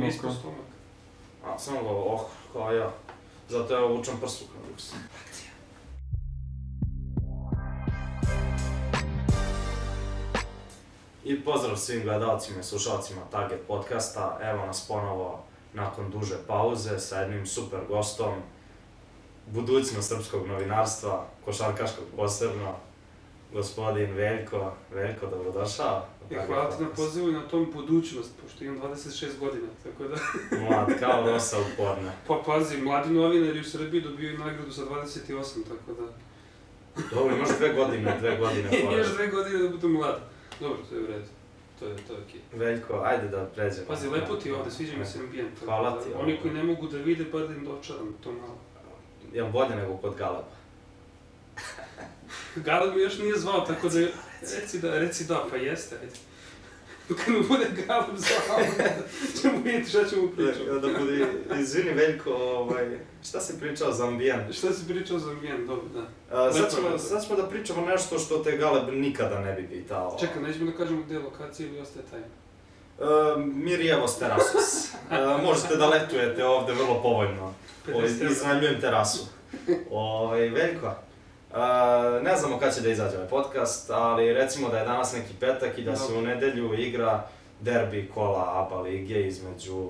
Nisko Luka? stomak. A, samo ga, oh, kao ja. Zato ja obučam prsluk na ruks. I pozdrav svim gledalcima i slušalcima Target podcasta. Evo nas ponovo nakon duže pauze sa jednim super gostom, budućnost srpskog novinarstva, košarkaškog posebno, gospodin Veljko. Veljko, dobrodošao. E, hvala ti na pozivu i na tom budućnost, pošto imam 26 godina, tako da... Mlad, kao rosa u porne. Pa pazi, mladi novinari u Srbiji dobijaju nagradu sa 28, tako da... Dobro, imaš dve godine, dve godine I još dve godine da budem mlad. Dobro, to je u redu. To je, to je okej. Veljko, ajde da pređemo. Pazi, lepo ti ovde, sviđa mi se ambijent. Hvala da ti, Oni koji ne mogu da vide, bar da im dočaram to malo. Imam bolje nego kod Galeba. Galeb mi još nije zvao, tako da... Reci da, reci da, pa jeste, ajde. Kad mu bude Galeb zvao, ćemo vidjeti šta ćemo pričati. Da bude, izvini Veljko, ovaj, šta si pričao za ambijent? Šta si pričao za ambijent, dobro, da. A, sad, ćemo, sad ćemo da pričamo nešto što te Galeb nikada ne bi pitao. Čekaj, nećemo da kažemo gde je lokacija ili ostaje tajna. Uh, Mirjevos terasus. Uh, možete da letujete ovde vrlo povoljno. 50 evra. iznajmljujem terasu. Ovaj, Veljko, uh, ne znamo kad će da izađe ovaj podcast, ali recimo da je danas neki petak i da se u nedelju igra derbi kola ABA lige između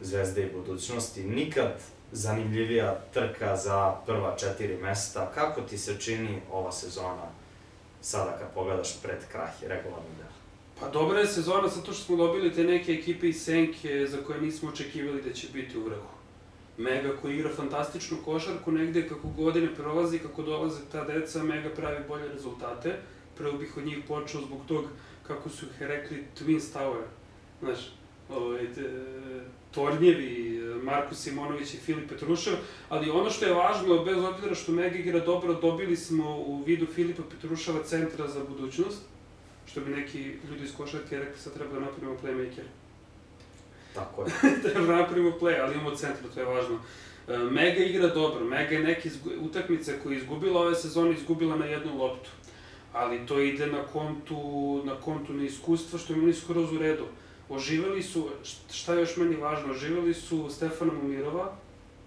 Zvezde i budućnosti. Nikad zanimljivija trka za prva četiri mesta. Kako ti se čini ova sezona sada kad pogledaš pred kraj regularni deo? Pa dobra je sezona zato što smo dobili te neke ekipe iz Senke za koje nismo očekivali da će biti u vrhu. Mega koji igra fantastičnu košarku, negde kako godine prolazi, kako dolaze ta deca, Mega pravi bolje rezultate. Prvo bih od njih počeo zbog tog, kako su ih rekli, Twins Tower. Znaš, ovaj, te, Tornjevi, Marko Simonović i Filip Petrušev, ali ono što je važno, bez obzira što Mega igra dobro, dobili smo u vidu Filipa Petruševa centra za budućnost, što bi neki ljudi iz košarke rekli sad treba da napravimo playmaker. Tako je. da napravimo play, ali imamo centra, to je važno. E, Mega igra dobro, Mega je neke utakmice koje je izgubila ove sezone, izgubila na jednu loptu. Ali to ide na kontu, na kontu neiskustva, što je meni skroz u redu. Oživeli su, št- šta je još meni važno, oživeli su Stefana Mumirova,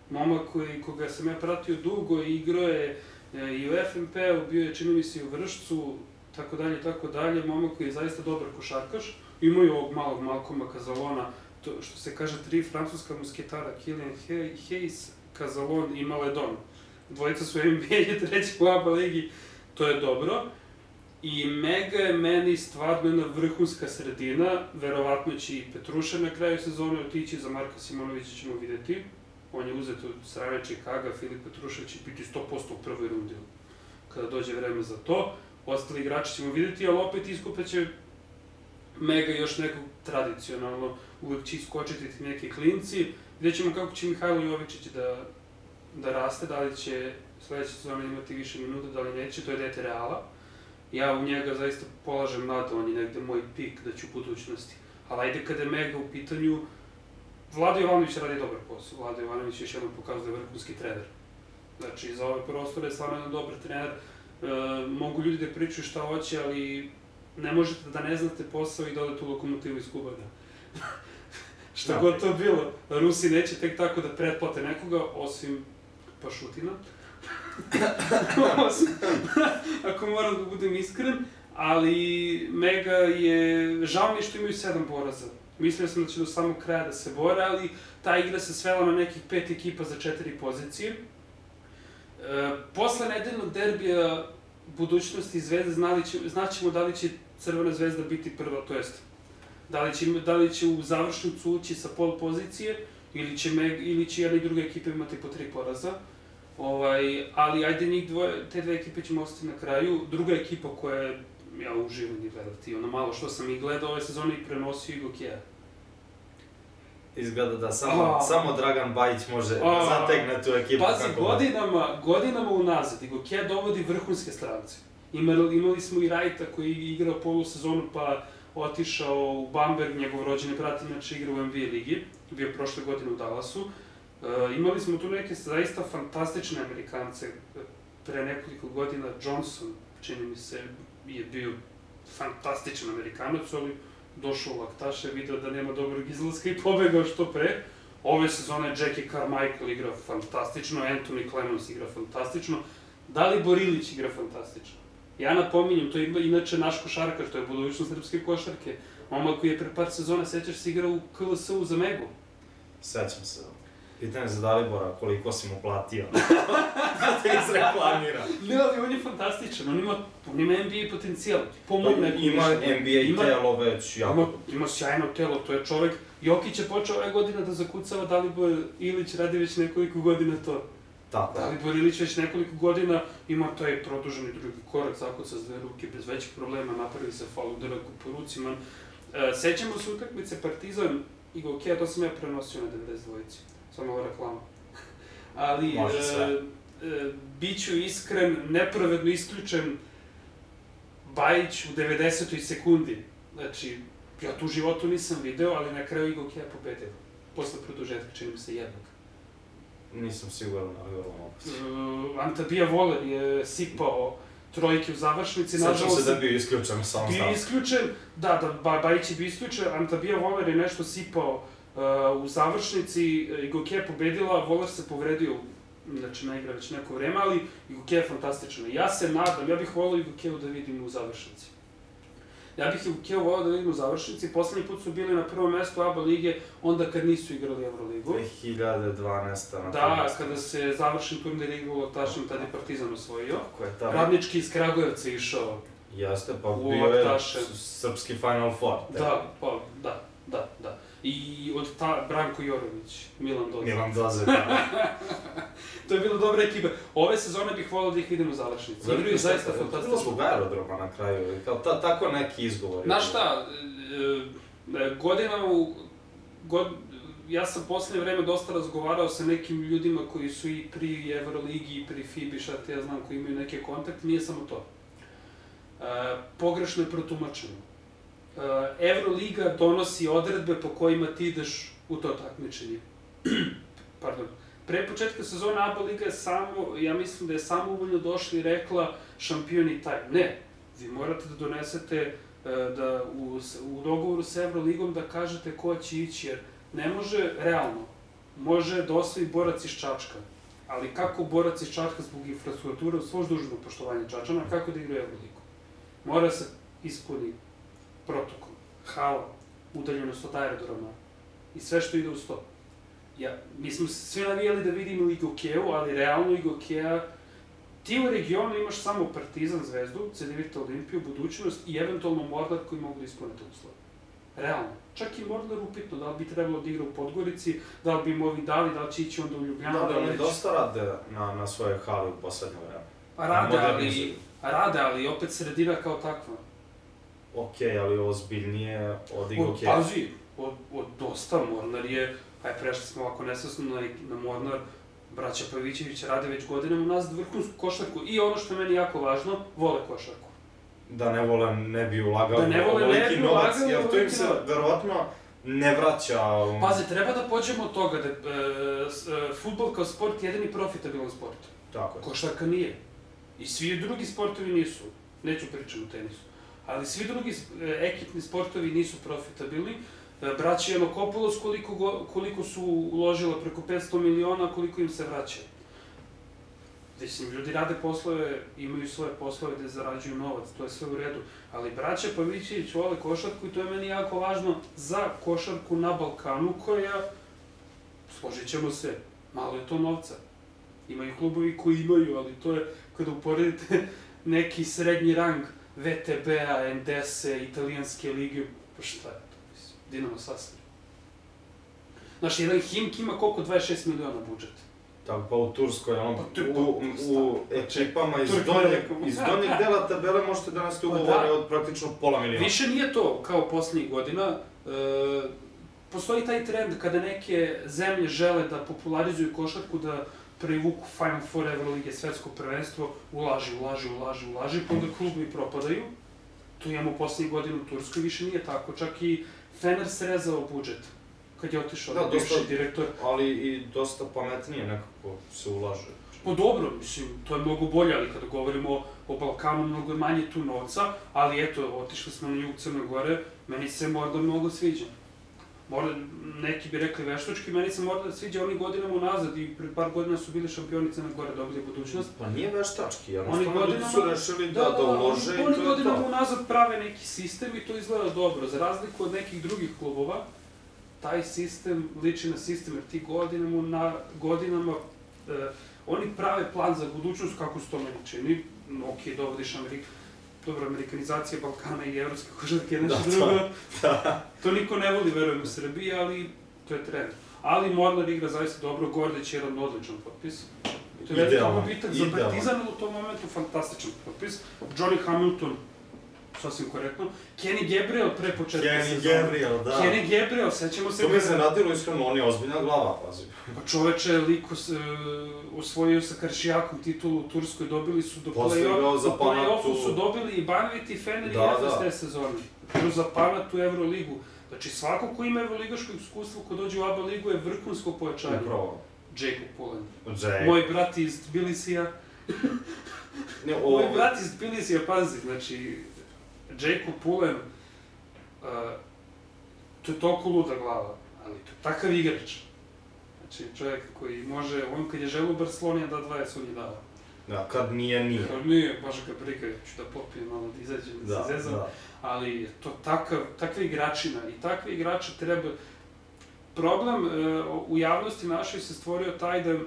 momak koji, koga sam ja pratio dugo i igrao je e, i u FNP-u, bio je čini mi se i u Vršcu, tako dalje, tako dalje, momak koji je zaista dobar košarkaš. Imaju ovog malog Malcoma Kazalona, to što se kaže tri francuska musketara, Hay- Hayes, Kazalon i Maledon. Dvojica su NBA, treći u ABA ligi, to je dobro. I Mega je meni stvarno jedna vrhunska sredina, verovatno će i Petruša na kraju sezone otići, za Marka Simonovića ćemo videti. On je uzet od strane Čikaga, Filip Petrušev će biti 100% u prvoj rundi kada dođe vreme za to. Ostali igrači ćemo videti, ali opet iskupeće Mega još nekog tradicionalno, uvek će iskočiti ti neki klinci. Vidjet ćemo kako će Mihajlo Jovičić da, da raste, da li će sledeće sezone imati više minuta, da li neće, to je dete Reala. Ja u njega zaista polažem nadu, on je negde moj pik da ću u budućnosti. Ali ajde kada je Mega u pitanju, Vlado Jovanović radi dobar posao. Vlado Jovanović još jednom pokazuje da je vrhunski trener. Znači, za ove prostore je stvarno jedan dobar trener. E, mogu ljudi da pričaju šta hoće, ali ne možete da ne znate posao i da odete u lokomotivu iz Kubana. šta Da. god to bilo. Rusi neće tek tako da pretplate nekoga, osim Pašutina. osim, ako moram da budem iskren. Ali Mega je, žao mi što imaju sedam poraza. Mislio sam da će do samog kraja da se bore, ali ta igra se svela na nekih pet ekipa za četiri pozicije. E, posle nedeljnog derbija budućnosti i Zvezde znali će, znaćemo da li će Crvena zvezda biti prva, to jest da li će, da li će u završnicu ući sa pol pozicije ili će, Meg, ili će jedna i druga ekipa imati po tri poraza. Ovaj, ali ajde njih dvoje, te dve ekipe ćemo ostati na kraju. Druga ekipa koja je, ja uživam i gledati, ono malo što sam i gledao ove sezone i prenosio i Gokija. Izgleda da samo, A. samo Dragan Bajić može A. zategne tu ekipu Pazi, kako god. godinama, godinama unazad, Igokea dovodi vrhunske strance. Imali, imali smo i Rajta koji je igrao polusezonu pa otišao u Bamberg, njegov rođeni brat inače igra u NBA ligi, bio prošle godine u Dallasu. E, imali smo tu neke zaista fantastične Amerikance. Pre nekoliko godina Johnson, čini mi se, je bio fantastičan Amerikanac, ali došao u laktaše, video da nema dobrog izlaska i pobegao što pre. Ove sezone Jackie Carmichael igra fantastično, Anthony Clemens igra fantastično, Dalibor Ilić igra fantastično. Ja napominjem, to je inače naš košarkaš, to je budućnost srpske košarke. Momak koji je pre par sezona, sećaš se, igrao u KLS-u za Megu. Sećam se. Pitanje za Dalibora, koliko si mu platio? da te izreklamira. Ne, ali on je fantastičan, on ima, on ima NBA potencijal. Po mom nekom Ima mišljenju. NBA Ima- telo već jako... Ima, ima sjajno telo, to je čovek. Jokić je počeo ove godine da zakucava Dalibor Ilić, radi već nekoliko godina to. Tako je. Dalibor Ilić već nekoliko godina ima taj produženi drugi korak, zakuca s dve ruke bez većih problema, napravi se faul udara po ruci, man. E, sećamo se utakmice Partizan i Gokea, to sam ja prenosio na 92-ci, samo ova reklama. Ali, Može sve. e, e, bit ću iskren, nepravedno isključen Bajić u 90. sekundi. Znači, ja tu životu nisam video, ali na kraju i Gokea pobedio. Posle produžetka, čini mi se jednak. Nisam siguran, ali vrlo moguće. Uh, Antabija Voler je sipao trojke u završnici, nažalost se da bio isključen samo bio stav. isključen, da, da, ba, Bajić je bio isključen, Antabija Voler je nešto sipao uh, u završnici, i Goke je pobedila, Voler se povredio, znači ne igra već neko vreme, ali Igoke je fantastično. Ja se nadam, ja bih volio Igokeu da vidim u završnici. Ja bih Igokeu volio da vidim u završnici, poslednji put su bili na prvom mestu ABA lige, onda kad nisu igrali Euroligu. 2012. na Da, prvenstvu. kada se završen turnir igralo tašem, tada je Partizan osvojio. Tako je, tamo. Radnički iz Kragujevca išao. Jeste, pa U bio je srpski Final Four. Da, pa, da, da, da. I od ta, Branko Jorović, Milan Dozic. Milan Doze, da. To je bila dobra ekipa. Ove sezone bih volao da ih vidim u završnici. Igraju zaista Bilo fantastično. zbog aerodroma na kraju, kao ta, tako neki izgovori. Znaš šta, e, e, godina u... God, ja sam poslednje vreme dosta razgovarao sa nekim ljudima koji su i pri Euroligi i pri FIBI, šta te ja znam, koji imaju neke kontakte, nije samo to. E, pogrešno je protumačeno. E, Euroliga donosi odredbe po kojima ti ideš u to takmičenje. Pardon. Pre početka sezone ABA Liga je samo, ja mislim da je samo uvoljno došla i rekla šampion i taj. Ne, vi morate da donesete e, da u, u dogovoru sa Evroligom da kažete ko će ići, jer ne može realno, može da osvoji borac iz Čačka, ali kako borac iz Čačka zbog infrastrukture, uz svo dužno poštovanje Čačana, kako da igra u Evroligu? Mora se ispuni protokol, hala, udaljenost od aerodroma i sve što ide uz to. Ja, mi smo svi navijali da vidimo Igokeu, ali realno Igokea Ti u regionu imaš samo Partizan, Zvezdu, Cedevita Olimpiju, Budućnost i eventualno Mordar koji mogu da ispune te uslove. Realno. Čak i Mordar upitno, da li bi trebalo da igra u Podgorici, da li bi im ovi dali, da li će ići onda u Ljubljanu, Da, da, da, li oni dosta rade na, na svoje hali u poslednje vreme. A rade, ali, rade, ali opet sredina kao takva. Okej, ali ozbiljnije od Od, Igoke. pazi, od, od dosta Mornar je, aj prešli smo ovako nesvesno na, na Mornar, braća Pavićević rade već godinama nazad vrhunsku košarku i ono što je meni jako važno, vole košarku. Da ne vole, ne bi ulagao Da ne vole, ne bi novac, ulagali jer to im se verovatno ne vraća... um, Pazi, treba da pođemo od toga da e, e, futbol kao sport je jedini profitabilan sport. Tako je. Košarka nije. I svi drugi sportovi nisu. Neću pričati o tenisu. Ali svi drugi e, ekipni sportovi nisu profitabilni. E, Braći Janokopoulos koliko, koliko su uložila preko 500 miliona, koliko im se vraća. Mislim, ljudi rade poslove, imaju svoje poslove gde zarađuju novac, to je sve u redu. Ali braća Pavićević vole košarku i to je meni jako važno za košarku na Balkanu koja, složit ćemo se, malo je to novca. Imaju klubovi koji imaju, ali to je kada uporedite neki srednji rang VTB-a, NDS-e, italijanske lige, pa šta je to, mislim, Dinamo Sasvir. Znaš, jedan Himk ima koliko? 26 miliona budžet. Tako, pa u Turskoj, on, Pa u, u stavno. ekipama iz Turk donjeg, iz donjeg dela tabele možete da nas Pa ugovore da. od praktično pola miliona. Više nije to kao poslednjih godina. E, postoji taj trend kada neke zemlje žele da popularizuju košarku, da privuku Final Four Evrolige, svetsko prvenstvo, ulaži, ulaži, ulaži, ulaži, pa onda klubovi propadaju. To imamo poslednjih godina u Turskoj, više nije tako. Čak i Fener srezao budžet. kad je otišao Da, da, bivši dosta- direktor. Ali i dosta pametnije nekako se ulaže. Pa dobro, mislim, to je mnogo bolje, ali kada govorimo o, o Balkanu, mnogo je manje tu novca, ali eto, otišli smo na jug Crne Gore, meni se Mordor mnogo sviđa. Možda, neki bi rekli veštački, meni se Mordor sviđa oni godinama unazad i pre par godina su bili šampioni Crne Gore, dobili budućnost. Pa nije veštački, Oni jednostavno ljudi su godinama- rešili da, da, ulože oni, i oni to je godinama to. unazad prave neki sistem i to izgleda dobro. Za razliku od nekih drugih klubova, taj sistem liči na sistem, jer ti godinama, na, godinama e, oni prave plan za budućnost kako se to meni čini. Ok, dovodiš Amerika, dobro, amerikanizacija Balkana i evropske košarke je nešto Da, drugo. da. To niko ne voli, verujem, u Srbiji, ali to je trend. Ali Mornar igra zaista dobro, Gordić je jedan odličan potpis. I to je veliki Idealan, gubitak za. Partizan, u tom momentu fantastičan potpis. Johnny Hamilton, sasvim korektno. Kenny Gabriel pre početka Kenny sezone. Gabriel, da. Kenny Gabriel, sećamo se... To me iznenadilo iskreno, on je ozbiljna glava, pazi. Pa čoveče, liko se, osvojio sa Karšijakom titulu u Turskoj, dobili su do za do play-offu su dobili i Banvit i Fener i Da, Efes da. te sezone. Igrao za Panatu Euroligu. Znači, svako ko ima evroligaško iskustvo ko dođe u ABA ligu je vrhunsko pojačanje. Upravo. Jacob Pullen. Jack. Moj brat iz Tbilisija. Ne, Moj o, brat iz Tbilisija, pazi, znači, Jacob Pullen, uh, to je toliko luda glava, ali to je takav igrač. Znači, čovjek koji može, on kad je želeo u Barceloni, da 20 on je dao. Da, kad nije, nije. Kad nije, baš ga briga, ću da popijem malo, da izađem, da, Da, se zezam. da. Ali to takav, takva igračina i takve igrače treba... Problem e, u javnosti našoj se stvorio taj da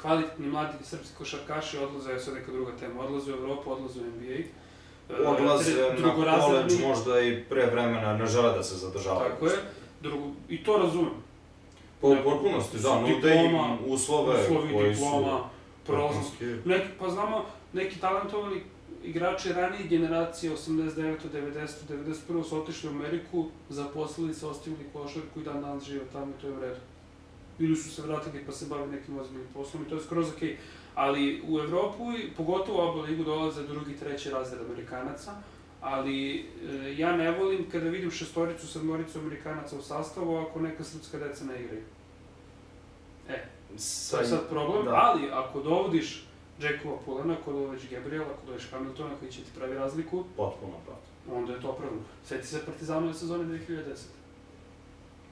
kvalitetni mladi srpski košarkaši odlaze, sad neka druga tema, odlaze u Evropu, odlaze u NBA. E, Odlaze na koleđ možda i pre vremena, ne žele da se zadržavaju. Tako je, drugo, i to razumem. Po u potpunosti, da, nude im uslove Uslovi, koji diploma, su... prolaz. vrhunski. Neki, pa znamo, neki talentovani igrači ranije generacije, 89. 90. 91. su otišli u Ameriku, zaposlili se, ostavili košarku i dan danas žive tamo to je u redu. Ili su se vratili pa se bave nekim ozbiljnim poslom i to je skroz okej. Okay. Ali u Evropu, pogotovo u oba ligu, dolaze drugi, treći razred Amerikanaca, ali e, ja ne volim kada vidim šestoricu, sedmoricu Amerikanaca u sastavu ako neka srpska deca ne igraju. E, To je sad problem, da. ali ako dovodiš Jackova Pulena, ako dovodiš Gabriela, ako dovodiš Hamiltona koji će ti pravi razliku, Potpuno pravo. onda je to opravdano. Sjeti se Partizanove sezone 2010.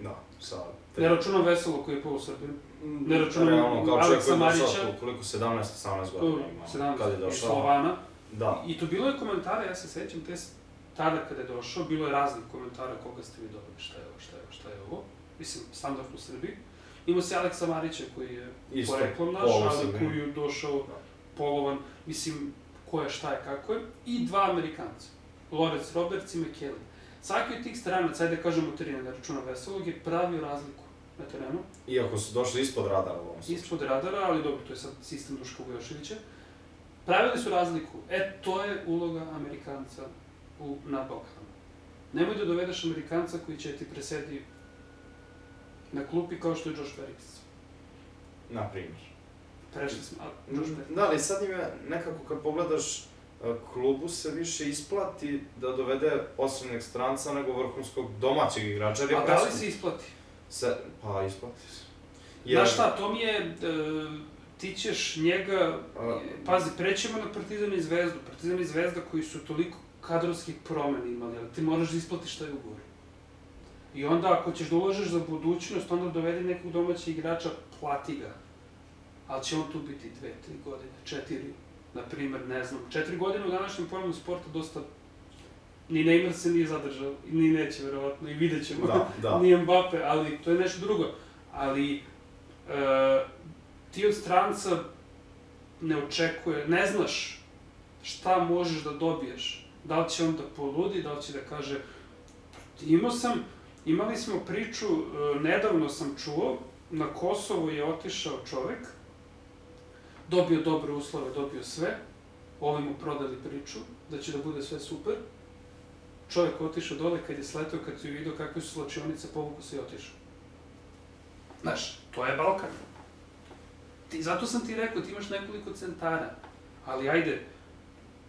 Da, sa... Ne računam Veselo koji je polusrbin. ne računam Realno, kao čovjek Aleksa koji je došao, Marića. koliko 17-18 godina ima. Kad je 17 došao. Slovana. Da. I to bilo je komentara, ja se sećam, te tada kada je došao, bilo je raznih komentara koga ste vi dobili, šta je ovo, šta je ovo, šta je ovo. Mislim, standard u Srbiji. Imao se Aleksa Marića koji je Isto, poreklom naš, ali koji je došao Da. polovan, mislim, ko je, šta je, kako je, i dva Amerikanca, Lawrence Roberts i McKelly. Svaki od tih stranaca, ajde da kažemo tri, ne računa Veselog, je pravio razliku na terenu, Iako su došli ispod radara u ovom slučaju. ispod radara, ali dobro, to je sad sistem Duška Vujoševića. Pravili su razliku. E, to je uloga Amerikanca u, na Balkanu. Nemoj da dovedeš Amerikanca koji će ti presedi na klupi kao što je Josh Perkins. Na primjer. Prešli smo, a Josh Perkins. Da, ali sad im je nekako kad pogledaš klubu se više isplati da dovede posebnog stranca nego vrhunskog domaćeg igrača. jer je A da li se isplati? Se, pa isplati se. Znaš šta, to mi je, e, ti ćeš njega, A- pazi, prećemo na Partizan i Zvezdu. Partizan i Zvezda koji su toliko kadrovskih promena imali, ali ti moraš da isplatiš taj ugovor. I onda ako ćeš da uložiš za budućnost, onda dovedi nekog domaćeg igrača, plati ga. Ali će on tu biti dve, tri godine, četiri, na primer, ne znam. Četiri godine u današnjem pojmu sporta dosta... Ni Neymar se nije zadržao, ni neće verovatno, i vidjet ćemo. Da, da. Nije Mbappe, ali to je nešto drugo. Ali e, ti od stranca ne očekuje, ne znaš šta možeš da dobiješ. Da li će on da poludi, da li će da kaže... Imao sam, imali smo priču, e, nedavno sam čuo, na Kosovo je otišao čovek, dobio dobre uslove, dobio sve, ovi mu prodali priču, da će da bude sve super. Čovek otišao dole kad je sletao, kad je vidio kakve su slačionice, povuku se i otišao. Znaš, to je Balkan. Ti, zato sam ti rekao, ti imaš nekoliko centara, ali ajde,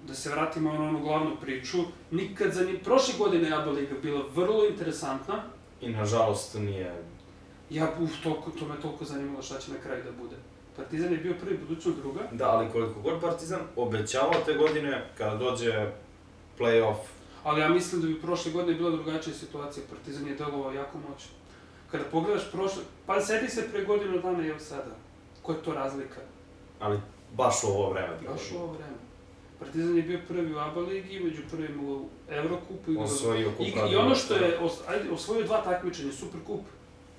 da se vratimo na onu glavnu priču, nikad za ni... Prošle godine je ABA Liga bila vrlo interesantna, I nažalost nije Ja, uf, toliko, to me toliko zanimalo šta će na kraju da bude. Partizan je bio prvi, budućnost druga. Da, ali koliko god Partizan obećavao te godine, kada dođe play-off, Ali ja mislim da bi prošle godine bila drugačija situacija. Partizan je delovao jako moćno. Kada pogledaš prošle... Pa sedi se pre godinu dana i evo sada. Koja je to razlika? ali baš u ovo vreme. Baš u ovo vreme. Partizan je bio prvi u ABA ligi, među prvim u Evrokupu. i Osvojio kup I, I ono što je, os, ajde, osvojio dva takmičenja, super kup.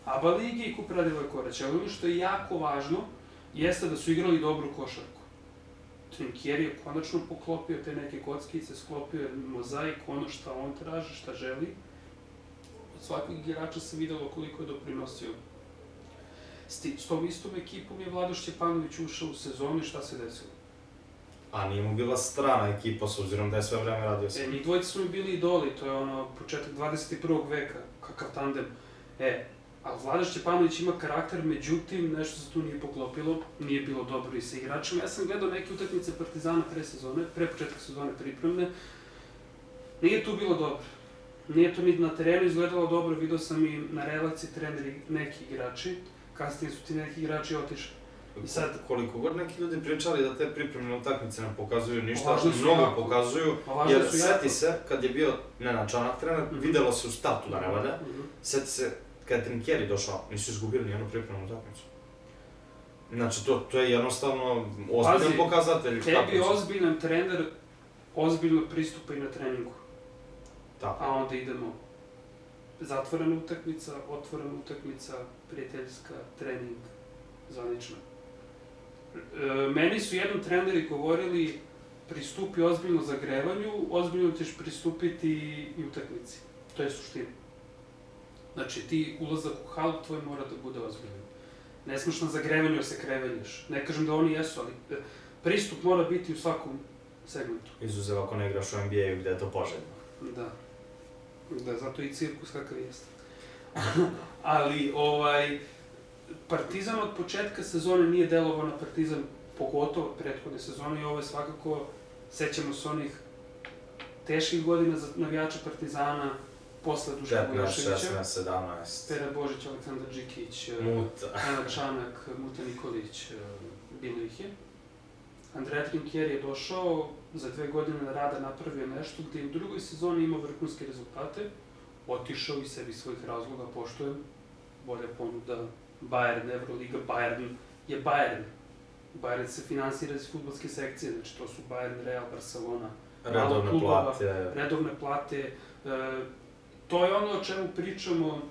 ABA ligi i kup Radila Korać. Ali ono što je jako važno, jeste da su igrali dobru košarku. Trinkier je konačno poklopio te neke kockice, sklopio je mozaik, ono šta on traži, šta želi. Od svakog igrača se videlo koliko je doprinosio. S, ti, s tom istom ekipom je Vlado Šćepanović ušao u sezonu i šta se desilo? A nije mu bila strana ekipa, s obzirom da je sve vreme radio sa... E, njih dvojica su mi bili idoli, to je ono početak 21. veka, kakav tandem. E, a Vlada Šćepanović ima karakter, međutim, nešto se tu nije poklopilo, nije bilo dobro i sa igračima. Ja sam gledao neke utakmice Partizana pre sezone, pre početka sezone pripremne, nije tu bilo dobro. Nije to ni na terenu izgledalo dobro, vidio sam i na relaciji treneri neki igrači, kasnije su ti neki igrači otišli. I sad- Koliko god neki ljudi pričali da te pripremne utakmice ne pokazuju ništa, mnogo jako. pokazuju, A važno jer seti se, kad je bio Nenad Čanak trener, Mhm. videlo se u startu da ne valja, Mhm. seti se, kad je Trinkjeri došao, nisu izgubili nijednu pripremnu utakmicu. Znači, to, to je jednostavno ozbiljan Pazi, pokazatelj. Tebi se- ozbiljan trener ozbiljno pristupa i na treningu. Tako. A onda idemo zatvorena utakmica, otvorena utakmica, prijateljska, trening, zvanična. E, meni su jednom treneri govorili pristupi ozbiljno zagrevanju, ozbiljno ćeš pristupiti i utakmici. To je suština. Znači, ti ulazak u halu tvoj mora da bude ozbiljan. Ne smeš na zagrevanju da se krevenješ. Ne kažem da oni jesu, ali e, pristup mora biti u svakom segmentu. Izuzev ako ne igraš u NBA-u gde je to poželjno. Da. Da, zato i cirkus kakav jeste. Ali, ovaj, Partizan od početka sezone nije delovao na Partizan, pogotovo od prethodne sezone i ovo je svakako, sećamo se onih teških godina za navijača Partizana, posle Duška 15, Bojaševića, 16, 17, Pera Božić, Aleksandar Đikić, eh, Muta. Nenad Čanak, Muta Nikolić, eh, bilo ih je. Andrea Trinkier je došao, za dve godine rada napravio nešto gde je u drugoj sezoni imao vrhunske rezultate, otišao i sebi svojih razloga, poštojem, bolja ponuda, Bayern, Euroliga, Bayern je Bayern. Bayern se finansira iz futbolske sekcije, znači to su Bayern, Real, Barcelona, Redovne plate. redovne plate. To je ono o čemu pričamo.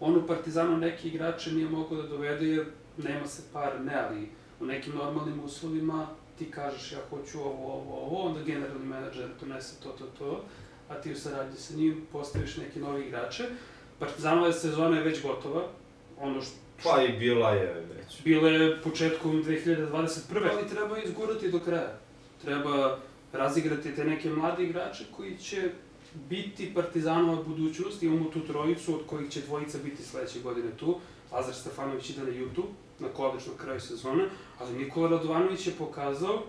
On u Partizanu neki igrače nije mogao da dovede jer nema se par, ne, ali u nekim normalnim uslovima ti kažeš ja hoću ovo, ovo, ovo, onda generalni menadžer donese to, to, to, a ti u saradnji sa njim postaviš neke nove igrače. Partizanova sezona je već gotova, ono što Pa i bila je već. Bile je početkom 2021. Ali treba izgurati do kraja. Treba razigrati te neke mlade igrače koji će biti Partizanova budućnost. Imamo tu trojicu od kojih će dvojica biti sledeće godine tu. Lazar Stefanović ide na YouTube, na koleđ na kraju sezone, ali Nikola Radovanović je pokazao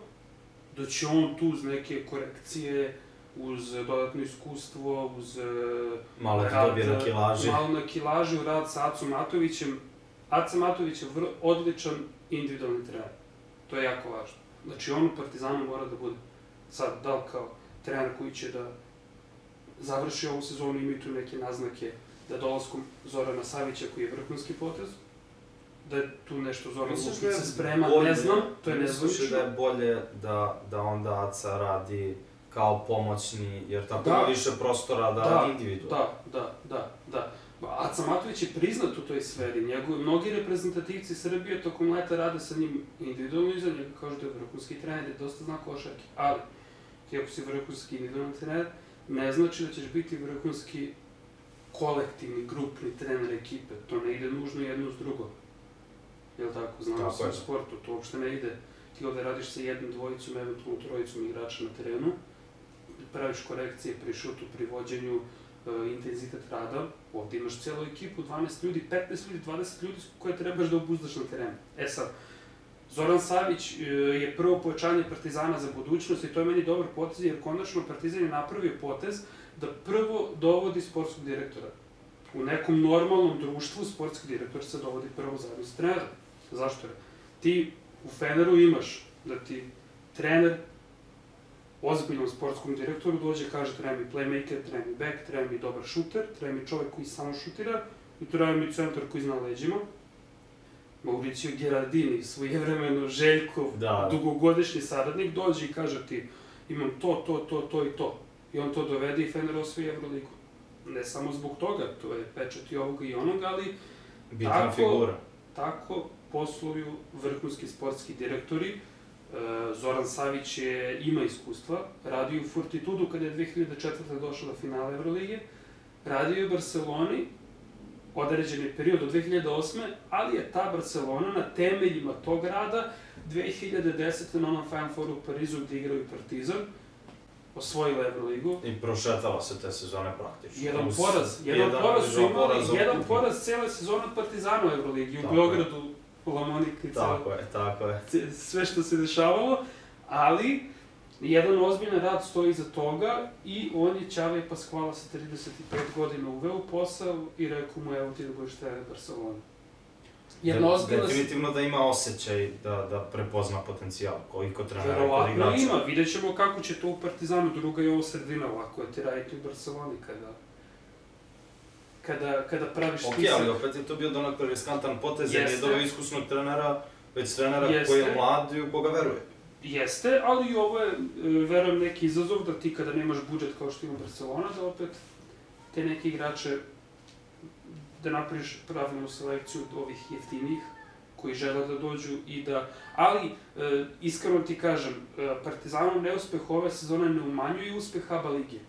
da će on tu uz neke korekcije, uz dodatno iskustvo, uz e, Malo rad, dobije na kilaži. Malo na kilaži u rad sa Acom Matovićem. Aca Matović je vrlo odličan individualni trener. To je jako važno. Znači on u Partizanu mora da bude sad, da li kao trener koji će da završi ovu sezonu, imaju tu neke naznake da dolaskom Zorana Savića koji je vrhunski potez, da je tu nešto Zoran da Lukić je se sprema, bolje- ne znam, to je nezvanično. da je bolje da, da onda Aca radi kao pomoćni, jer tako Da. više prostora da, Da, radi individualno. Da, da, da, da. Aca Matović je priznat u toj sferi. Njegovi, mnogi reprezentativci Srbije tokom leta rade sa njim individualno i za njega kažu da je vrhunski trener, da dosta zna košarke. Ali, ti ako si vrhunski individualni trener, ne znači da ćeš biti vrhunski kolektivni, grupni trener ekipe. To ne ide nužno jedno uz drugo. Jel tako? Znamo Tako se u sportu, to uopšte ne ide. Ti ovde radiš sa jednom dvojicom, eventualno trojicom igrača na terenu, praviš korekcije pri šutu, pri vođenju, e, intenzitet rada, ovde imaš celu ekipu, 12 ljudi, 15 ljudi, 20 ljudi koje trebaš da obuzdaš na terenu. E sad, Zoran Savić e, je prvo pojačanje Partizana za budućnost i to je meni dobar potez, jer konačno Partizan je napravio potez da prvo dovodi sportskog direktora. U nekom normalnom društvu sportski direktor se dovodi prvo zajedno sa trenerom. Zašto je? Ti u Feneru imaš da ti trener ozbiljnom sportskom direktoru dođe kaže treba mi playmaker, treba mi back, treba mi dobar šuter, treba mi čovek koji samo šutira i treba mi centar koji zna leđima. Mauricio Gerardini, svojevremeno Željkov, Da. dugogodišnji saradnik, dođe i kaže ti imam to, to, to, to i to. I on to dovede i Fener osvoji Euroligu. Ne samo zbog toga, to je pečat i ovoga i onoga, ali Bitna Tako- figura. tako posluju vrhunski sportski direktori. E, Zoran Savić je, ima iskustva, radio u Fortitudu kada je 2004. došao do finala Evrolige, radio je u Barceloni određeni period do 2008. ali je ta Barcelona na temeljima tog rada 2010. na onom Final Fouru u Parizu gde igraju Partizan, osvojila Evroligu. I prošetala se te sezone praktično. Jedan poraz, jedan, poraz su imali, poraza jedan poraz cele sezone od Partizana u Evroligi, u. Beogradu, Lamonika i celo, Tako je, tako je. sve što se dešavalo, ali jedan ozbiljan rad stoji iza toga i on je Ćave Paskvala sa 35 godina uveo posao i rekao mu evo ti da budeš trener Barcelona. Jedna De- ozbiljna... Definitivno da ima osjećaj da, da prepozna potencijal, koji kod trenera i kod Verovatno igrača. ima, vidjet ćemo kako će to u Partizanu, druga je ovo sredina, ovako je ti raditi u Barceloni kada kada, kada praviš Ok, spisak. ali opet je to bio donak riskantan potez, jer je doveo iskusnog trenera, već trenera Jeste. koji je mlad i u koga veruje. Jeste, ali i ovo je, e, verujem, neki izazov da ti kada nemaš budžet kao što ima Barcelona, da opet te neke igrače, da napraviš pravilnu selekciju od ovih jeftinih, koji žele da dođu i da... Ali, e, iskreno ti kažem, e, Partizanov neuspeh ove sezone ne umanjuje uspeh ABA lige.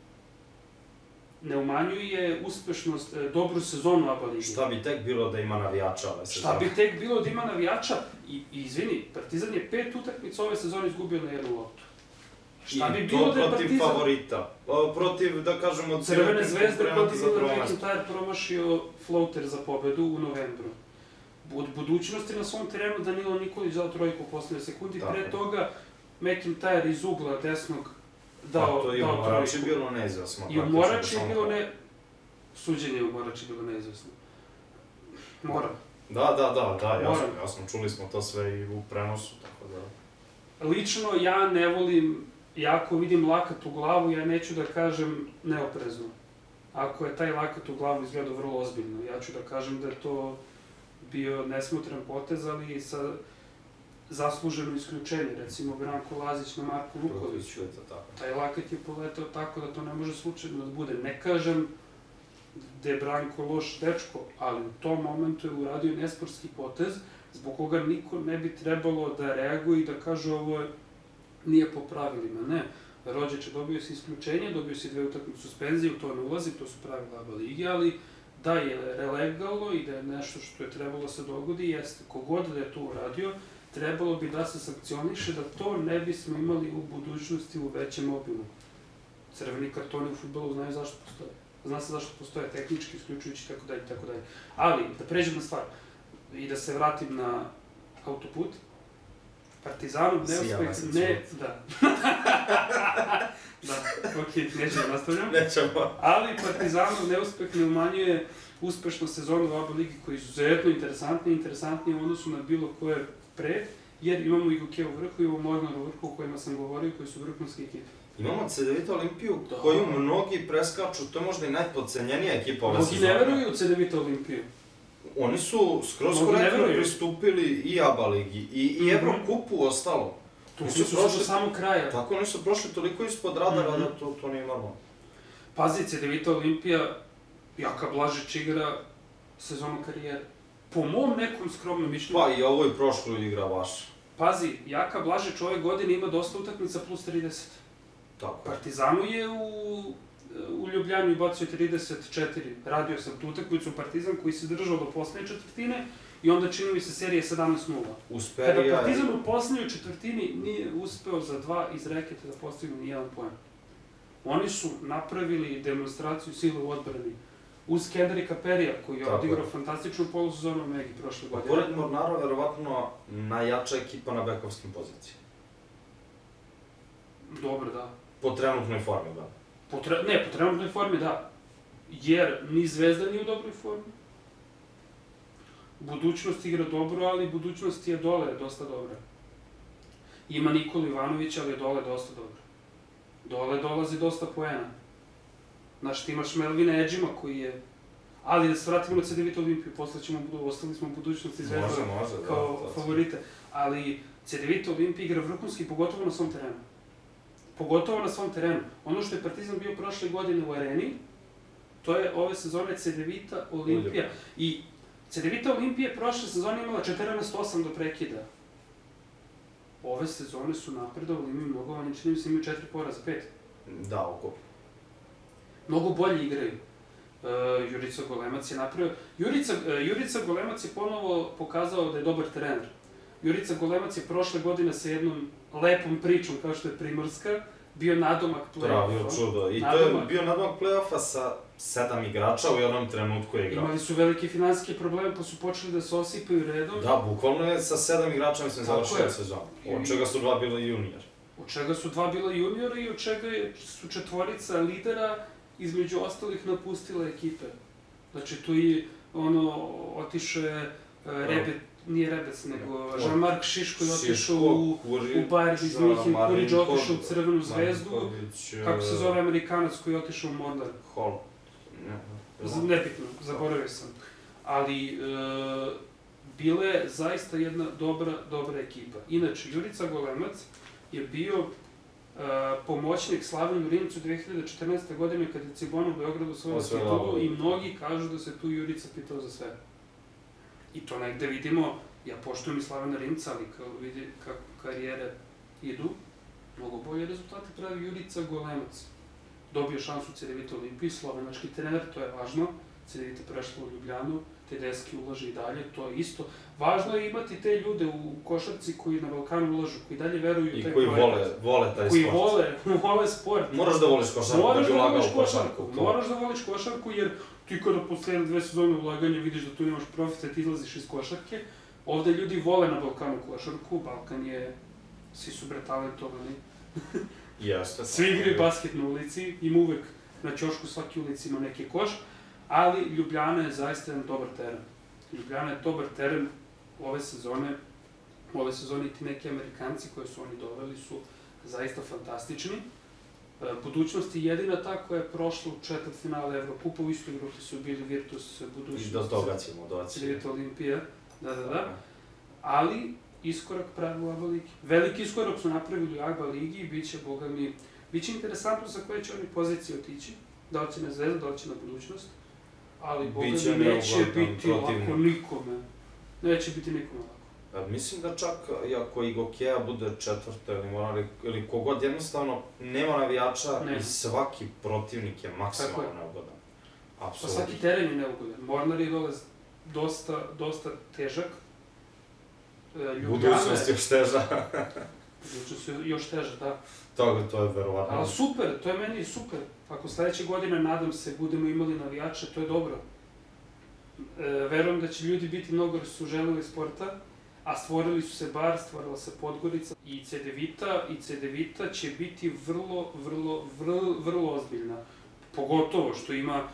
Ne umanjuje uspešnost, e, dobru sezonu ABA lige. Šta bi tek bilo da ima navijača ove sezone? Šta bi tek bilo da ima navijača? I, i izvini, Partizan je pet utakmica ove sezone izgubio na jednu loptu. Šta bi bilo da je protiv Partizan... favorita. O, protiv, da kažemo, Crvene zvezde protiv za prvenstvo. McIntyre promašio floater za pobedu u novembru. Od budućnosti na svom terenu Danilo Nikolić dao trojku u poslednje sekundi, Tako pre toga McIntyre iz ugla desnog dao, Pa to i dao Morači trojku. bilo neizvesno. I u Morači je bilo ne... Suđenje u Morači je bilo neizvesno. Moram. Da, da, da, da, jasno, Moram. jasno, čuli smo to sve i u prenosu, tako da... Lično ja ne volim, ja ako vidim lakat u glavu, ja neću da kažem neoprezno. Ako je taj lakat u glavu izgledao vrlo ozbiljno, ja ću da kažem da je to bio nesmotren potez, ali sa zasluženo isključenje, recimo Branko Lazić na Marku Lukoviću. je to tako. Taj lakat je poletao tako da to ne može slučajno da bude. Ne kažem da je Branko loš dečko, ali u tom momentu je uradio nesportski potez zbog koga niko ne bi trebalo da reaguje i da kaže ovo je, nije po pravilima. Ne. Rođeče, dobio si isključenje, dobio si dve utakmice suspenzije, u to ne ulazi, to su pravila ABA lige, ali da je relegalno i da je nešto što je trebalo da se dogodi, jeste kogod da je to uradio, trebalo bi da se sankcioniše da to ne bismo imali u budućnosti u većem obimu. Crveni kartoni u futbolu znaju zašto postoje. Zna se zašto postoje tehnički, isključujući i tako dalje, i tako dalje. Ali, da pređem na stvar i da se vratim na autoput, Partizanov neuspeh ne... Da. da, okej, neću da nastavljam. Nećemo. Ali Partizanov neuspeh ne umanjuje uspešnu sezonu u ABA ligi koja je izuzetno interesantna interesantnija u odnosu na bilo koje pre, jer imamo i Goke u vrhu i imamo Mornar u vrhu o kojima sam govorio, koji su vrhunske ekipe. Imamo CDVita Olimpiju, Da. koju mnogi preskaču, to je možda i najpodcenjenija ekipa ove Mnogi sezone. ne veruju u CDVita Olimpiju. Oni su skroz Mnogi korektno pristupili i ABA ligi, i, i Mhm. Evrokupu ostalo. Tu Nisu su prošli- do samog kraja. Tako oni su prošli toliko ispod radara Mhm. da to, to nije normalno. Pazi, CDVita Olimpija, Jaka Blažić igra sezonu karijere. Po mom nekom skromnom mišljenju, Pa i ovo i prošlo igra baš. pazi, Jaka Blažić ove godine ima dosta utakmica plus 30. Tako. Partizanu je u, u Ljubljani bacio 34. Radio sam tu utakmicu Partizan koji se držao do poslednje četvrtine i onda čini mi se serije 17-0. Kada Usperija Partizan u poslednjoj četvrtini nije uspeo za dva iz reketa da postigne ni jedan poen. Oni su napravili demonstraciju sile u odbrani uz Kendrika Perija koji je odigrao fantastičnu polusezonu u Megi prošle Pa godine. pored Mornara, verovatno najjača ekipa na bekovskim pozicijama. Dobro, da. Po trenutnoj formi, da. Po tre... Ne, po trenutnoj formi da. jer ni Zvezda nije u dobroj formi. Budućnost igra dobro, ali budućnost je dole dosta dobra. Ima Nikola Ivanović, ali je dole dosta dobro. Dole dolazi dosta poena. Znaš, ti imaš Melvina Edžima koji je... Ali da se vratimo na CDVita Olimpiju, posle ćemo, ostali smo u budućnosti Zvezda Može, može, da. kao to- favorite. Ali CDVita Olimpija igra vrhunski, pogotovo na svom terenu. Pogotovo na svom terenu. Ono što je Partizan bio prošle godine u areni, to je ove sezone CDVita Olimpija. I CDVita Olimpija je prošle sezone imala 14-8 do prekida. Ove sezone su napredovali, imaju mnogo, oni čini mi se imaju 4 poraza, 5. Da, oko. Mnogo bolje igraju. Uh, Jurica Golemac je napravio... Jurica, uh, Jurica Golemac je ponovo pokazao da je dobar trener. Jurica Golemac je prošle godine sa jednom lepom pričom, kao što je Primorska, bio nadomak Pravio play-offa. čudo. I to Nadomak. je bio nadomak play-offa sa sedam igrača u jednom trenutku je igrao. Imali su velike finansijske probleme, pa su počeli da se osipaju redom. Da, bukvalno je sa sedam igrača mislim završio. I- Od čega su dva bili junior. Od čega su dva bila juniora i od čega su četvorica lidera između ostalih napustila ekipe. Znači tu i ono, otišao je uh, Rebec, nije Rebec, nego? Jean-Marc Šiško je otišao u, u Bayern iz Minhen, Kurić otišao u Crvenu zvezdu, Marinković, kako se e, zove Amerikanac koji je otišao u Mornar. Hall. Nebitno, zaboravio sam. Ali, e, bila je zaista jedna dobra, dobra ekipa. Inače, Jurica Golemac je bio e, pomoćnik Slavenu Rimcu 2014. godine kada je Cibona u Beogradu svoju titulu i mnogi kažu da se tu Jurica pitao za sve. I to negde vidimo, ja poštujem i Slavena Rimca, ali kao vidi kako karijere idu, mnogo bolje rezultate pravi Jurica Golemac. Dobio šansu u Cedevita Olimpiji, slovenački trener, to je važno. Cedevita prešla u Ljubljanu, Tedeski ulaže i dalje, to je isto. Važno je imati te ljude u košarci koji na Balkanu ulažu, koji dalje veruju u I taj koji projekat. vole, vole taj koji sport. vole, vole sport. Moraš da voliš košarku da Moraš bi da ulagao voliš u košarku. košarku, to. moraš da voliš košarku jer ti kada posle dve sezone ulaganja vidiš da tu nemaš profita, ti izlaziš iz košarke. Ovde ljudi vole na Balkanu košarku, Balkan je, svi su bre talentovani. Jeste. Svi igraju basket na ulici, ima uvek na ćošku svaki ulici ima neki koš, ali Ljubljana je zaista jedan dobar teren. Ljubljana je dobar teren ove sezone, ove sezone ti neki Amerikanci koje su oni doveli su zaista fantastični. E, Budućnost je jedina ta koja je prošla u četvrt finale Evrokupa, u istoj grupi su bili Virtus, Budućnost, I do toga ćemo doći. Civita Olimpija, da, da, da. Ali, iskorak pravi u ABA ligi. Veliki iskorak su napravili u ABA ligi i bit će, boga mi, bit će interesantno sa koje će oni pozicije otići. Da li će na zvezda, da li će na budućnost. Ali, boga mi, neće biti lako nikome. Neće biti nikome lako. Mislim da čak i ako i Gokeja bude četvrta ili mora, ili kogod, jednostavno nema navijača Nema. i svaki protivnik je maksimalno neugodan. Pa Apsolutno. svaki teren je neugodan. Mornar je dole dosta, dosta težak. E, Ljubljana Budućnost još teža. budućnost još teža, da. to, to je verovatno. Ali super, to je meni super. Ako sledeće godine, nadam se, budemo imali navijače, to je dobro. E, verujem da će ljudi biti mnogo jer su želeli sporta, a stvorili su se bar, stvorila se Podgorica i Cedevita, i Cedevita će biti vrlo, vrlo, vrlo, vrlo ozbiljna. Pogotovo što ima,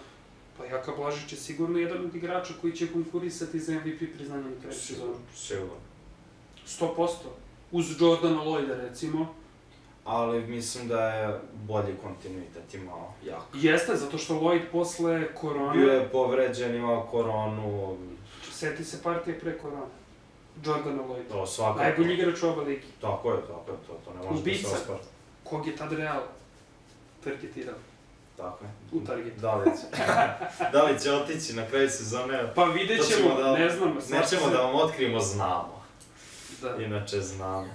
pa Jaka Blažić je sigurno jedan od igrača koji će konkurisati za MVP priznanje na kraju sezonu. Sigurno. 100%. Uz Jordana Lloyda, recimo, Ali mislim da je bolji kontinuitet imao jak. Jeste, zato što Lloyd posle korone... Bio je povređen, imao koronu, Seti se partije pre korone. Jordana Lloyd. to svakako. Najbolji igrač u oba ligi. Tako je, tako je, to, to ne može da Ubica. se ospara. Kog je tad Real targetirao? Tako je. U target. Da li će, da li će otići na kraju sezone? Pa vidjet ćemo, da- ne znam. Nećemo se- da vam otkrimo, znamo. Da. Inače znamo.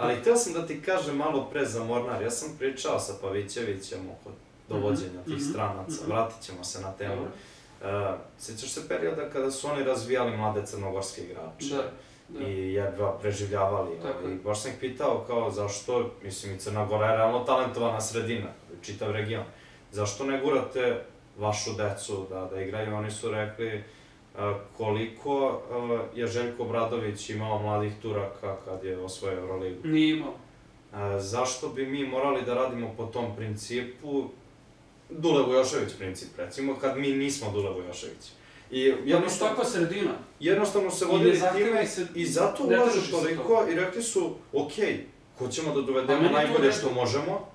Ali htio sam da ti kažem malo pre za Mornar. Ja sam pričao sa Pavićevićem oko dovođenja tih Mhm, stranaca. mhm. Vratit ćemo se na temu. Uh, sjećaš se perioda kada su oni razvijali mlade crnogorske igrače? Da, da. I jedva preživljavali. Tako ovaj, baš sam ih pitao kao zašto, mislim i Crna Gora je realno talentovana sredina, čitav region. Zašto ne gurate vašu decu da, da igraju? Oni su rekli uh, koliko je Željko Bradović imao mladih Turaka kad je osvojio Euroligu. Nije imao. Zašto bi mi morali da radimo po tom principu Dule Vujošević princip, recimo, kad mi nismo Dule Vujošević. I Jednostavno jednostavno, takva sredina. jednostavno se I vodili zahteva time se- i zato ulažu toliko i rekli su, ok, hoćemo da dovedemo to najbolje što možemo,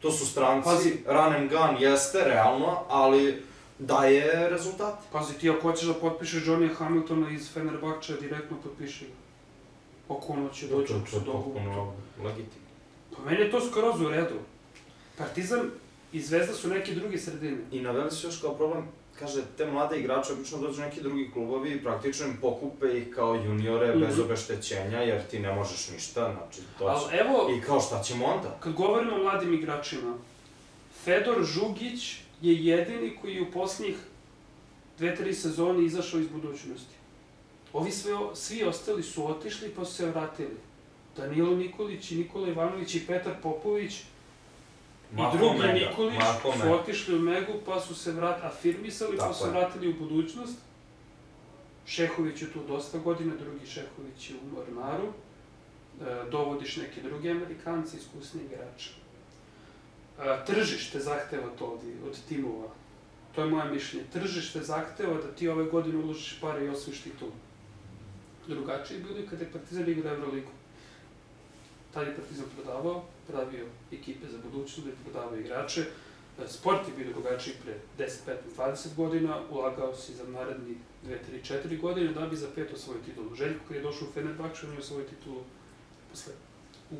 to su stranci, Pazi. run and gun jeste, realno, ali daje rezultate. Pazi, ti ako hoćeš da potpišeš Johnny Hamiltona iz Fenerbahča, direktno potpiši ga. Oko noći To, dođe to, u to je Sudogu. potpuno legitimno. Pa meni je to skroz u redu. Partizan i Zvezda su neke druge sredine. I naveli su još kao problem, kaže, te mlade igrače obično dođu neki drugi klubovi i praktično im pokupe ih kao juniore bez Mhm. obeštećenja, jer ti ne možeš ništa, znači to Ali će... evo, I kao šta ćemo onda? kad govorimo o mladim igračima, Fedor Žugić je jedini koji je u posljednjih dve, tri sezone izašao iz budućnosti. Ovi sve, svi ostali su otišli pa su se vratili. Danilo Nikolić i Nikola Ivanović i Petar Popović i Marko drugi Mega, Nikolić su otišli u Megu pa su se vrat, afirmisali pa Tako su se vratili u budućnost. Šehović je tu dosta godina, drugi Šehović je u Mornaru. E, dovodiš neke druge Amerikance, iskusni igrače. Tržište zahteva to od, od timova. To je moje mišljenje. Tržište zahteva da ti ove godine uložiš pare i osvojiš titulu. Drugačije je bilo i kada je Partizan igrao Euroligu. Tad je Partizan prodavao, pravio ekipe za budućnost, da je prodavao igrače. E, Sport je bio drugačiji pre 10, 15, 20 godina, ulagao si za naredni 2, 3, 4 godine da bi za pet osvojio titulu. Željko kad je došao u Fenerbahče, on je osvojio titulu posle, u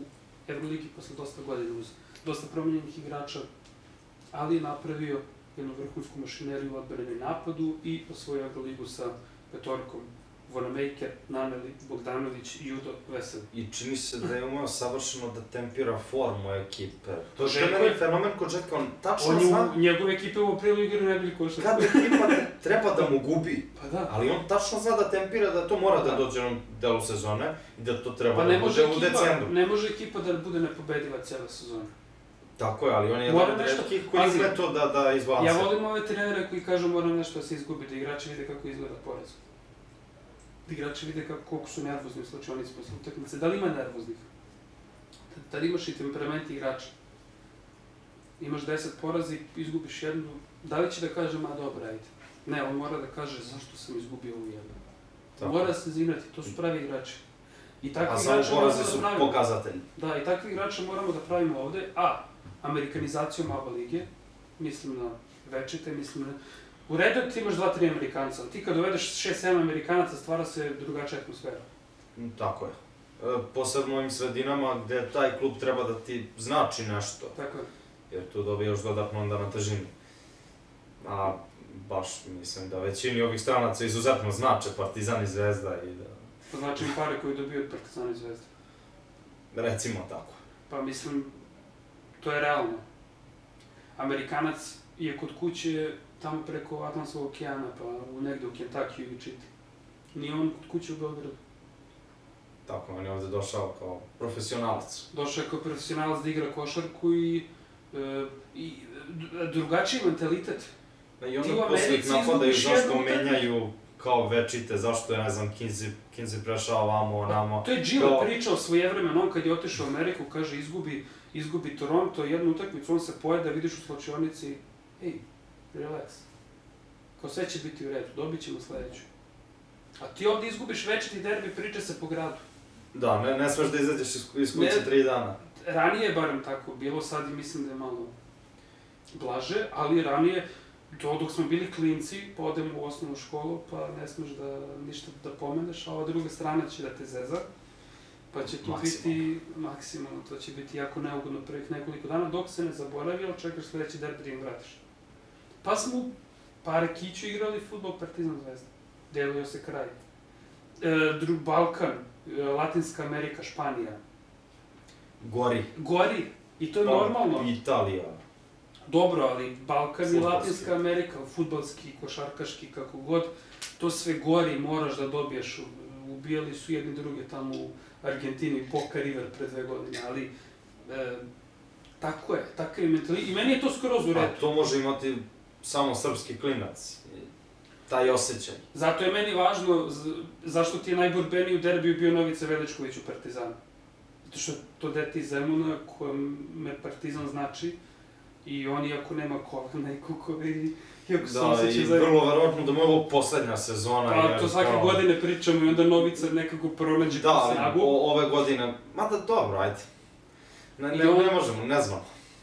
Euroligi posle dosta godina uz dosta promenjenih igrača, ali je napravio jednu vrhunsku mašineriju u odbrani i napadu i osvojio Euroligu sa petorkom Vonamaker, Naneli, Bogdanović, Judo, Veseli. I čini se da je umeo savršeno da tempira formu ekipe. To je meni fenomen kod Željka, on tačno On zna u njegove ekipe u aprilu igraju najbolji košarku. kad ekipa treba da mu gubi. Pa da. Ali on tačno zna da tempira da to mora da Da. dođe u delu sezone i da to treba Pa da bude u decembru. ne može ekipa da bude nepobediva cijela sezona. Tako je, ali on je Mora jedan od nešto- retkih koji pazi. ume to da, da izbalanse. Ja volim ove trenere koji kažu mora nešto da se izgubi, da igrači vide kako izgleda poraz. Da igrači vide kako, koliko su nervozni u slučajnici posle utakmice. Da li ima nervoznih? Da, da li imaš i temperament igrača? Imaš 10 poraza i izgubiš jednu, da li će da kaže, ma dobro, ajde. Ne, on mora da kaže zašto sam izgubio ovu jednu. Tako. Mora se zinati, to su pravi igrači. I takvi A samo porazi da su pravimo. pokazatelj. Da, i takvi igrače moramo da pravimo ovde, a amerikanizacijom ABA lige, mislim na večite, mislim na... U redu ti imaš dva, tri Amerikanca, ali ti kad dovedeš šest, sedam Amerikanaca, stvara se drugačija atmosfera. Mm, Tako je. E, posebno u ovim sredinama gde taj klub treba da ti znači nešto, Tako je. jer tu dobijaš dodatno onda na težini. A baš mislim da većini ovih stranaca izuzetno znače Partizan i Zvezda i da, To znači im pare koje dobiju od Partizana i Zvezda. recimo tako. Pa mislim, to je realno. Amerikanac je kod kuće tamo preko Atlantskog okeana, pa u negde u Kentucky i čiti. Nije on kod kuće u Beogradu. Tako, on je ovde došao kao profesionalac. došao je kao profesionalac da igra košarku i, e, i d- drugačiji mentalitet. I Ti onda posle ih napadaju zašto menjaju kao večite, zašto je, ne znam, Kinzi, Kinzi prešao ovamo, onamo. To je Gile Kao- pričao svojevremeno, on kad je otišao u Ameriku, kaže izgubi, izgubi Toronto, jednu utakmicu, on se pojede, vidiš u slačionici, ej, relax. Kao sve će biti u redu, dobit ćemo sledeću. A ti ovdje izgubiš večiti derbi, priča se po gradu. Da, ne, ne smeš da izađeš iz, iz kuće Ne. tri dana. Ranije je barem tako bilo, sad i mislim da je malo blaže, ali ranije, to dok smo bili klinci, pa odemo u osnovnu školu, pa ne smeš da ništa da pomeneš, a ova druga strana će da te zeza. Pa će tu Maksimalno. biti, maksimalno, to će biti jako neugodno prvih nekoliko dana, dok se ne zaboravi, ali čekaš sledeći derbi da im vratiš. Pa smo u Parakiću igrali futbol Partizan Zvezda. Delio se kraj. E, drug Balkan, e, Latinska Amerika, Španija. Gori. Gori, i to je Pa, normalno. Italija. Dobro, ali Balkan i. Latinska Amerika, futbalski, košarkaški, kako god, to sve gori moraš da dobiješ. Ubijali su jedni druge tamo u Argentini, Boca River pre dve godine, ali e, tako je, takav je mentalitet. I meni je to skroz u A redu. to može imati samo srpski klinac. Taj osjećaj. Zato je meni važno zašto ti je najborbeniji u derbiju bio Novica Veličković u Partizanu. Zato što to dete iz Zemuna, kojem me Partizan znači, I on, iako nema kolena i kukove i iako se Da, i vrlo verovatno da mu je ovo poslednja sezona. Pa jer to svake kao- godine pričamo i onda Novica nekako pronađe Da, snagu. o, ove godine, mada dobro, ajde. Ne, ne, on- ne možemo, ne znam.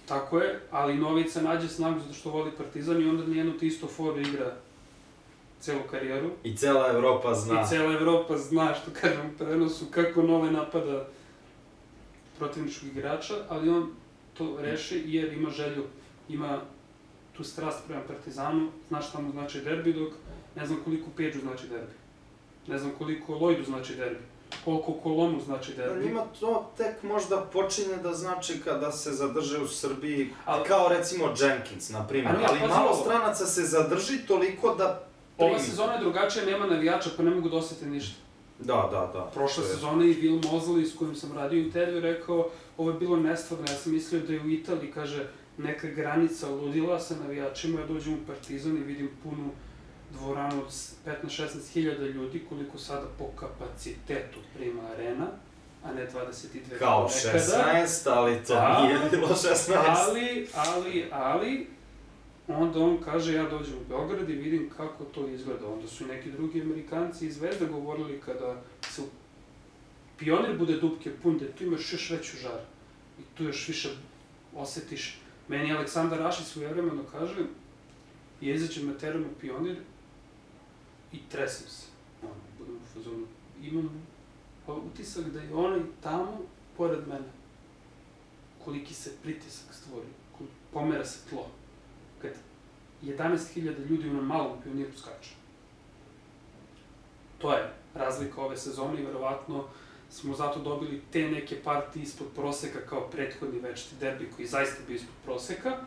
Tako je, ali Novica nađe snagu zato što voli Partizan i onda nijedno te isto foru igra celu karijeru. I cela Evropa zna. I cela Evropa zna, što kažem prenosu, kako Nole napada protivničkog igrača, ali on to reši jer ima želju, ima tu strast prema Partizanu, zna šta mu znači derbi, dok ne znam koliko Peđu znači derbi. Ne znam koliko Lojdu znači derbi. Koliko Kolomu znači Da, derbi. njima to tek možda počinje da znači kada se zadrže u Srbiji, Ali- kao recimo Jenkins, na primjer. Ali pazi malo ovo. stranaca se zadrži toliko da Ova primi. sezona je drugačija, nema navijača, pa ne mogu da osete ništa. Da, da, da. Prošle sezone i Will Mosley s kojim sam radio intervju rekao ovo je bilo nestvarno, ja sam mislio da je u Italiji, kaže, neka granica ludila sa navijačima, ja dođem u Partizan i vidim punu dvoranu od 15-16 hiljada ljudi, koliko sada po kapacitetu prima arena, a ne 22 Kao nekada. 16, ali to Da. nije bilo 16. Ali, ali, ali, onda on kaže, ja dođem u Beograd i vidim kako to izgleda. Onda su i neki drugi Amerikanci iz Zvezde govorili kada se pionir bude dupke pun, da tu imaš još veću žar. I tu još više osetiš. Meni Aleksandar Rašić svojevremeno kaže, ja izađem na teren u pionir i tresem se. Ono, budem u fazonu. Imam pa, utisak da je onaj tamo, pored mene koliki se pritisak stvori, pomera se tlo. Kad 11.000 ljudi u malom pioniru skače. To je razlika ove sezone i verovatno smo zato dobili te neke partije ispod proseka kao prethodni večiti derbi koji zaista bio ispod proseka,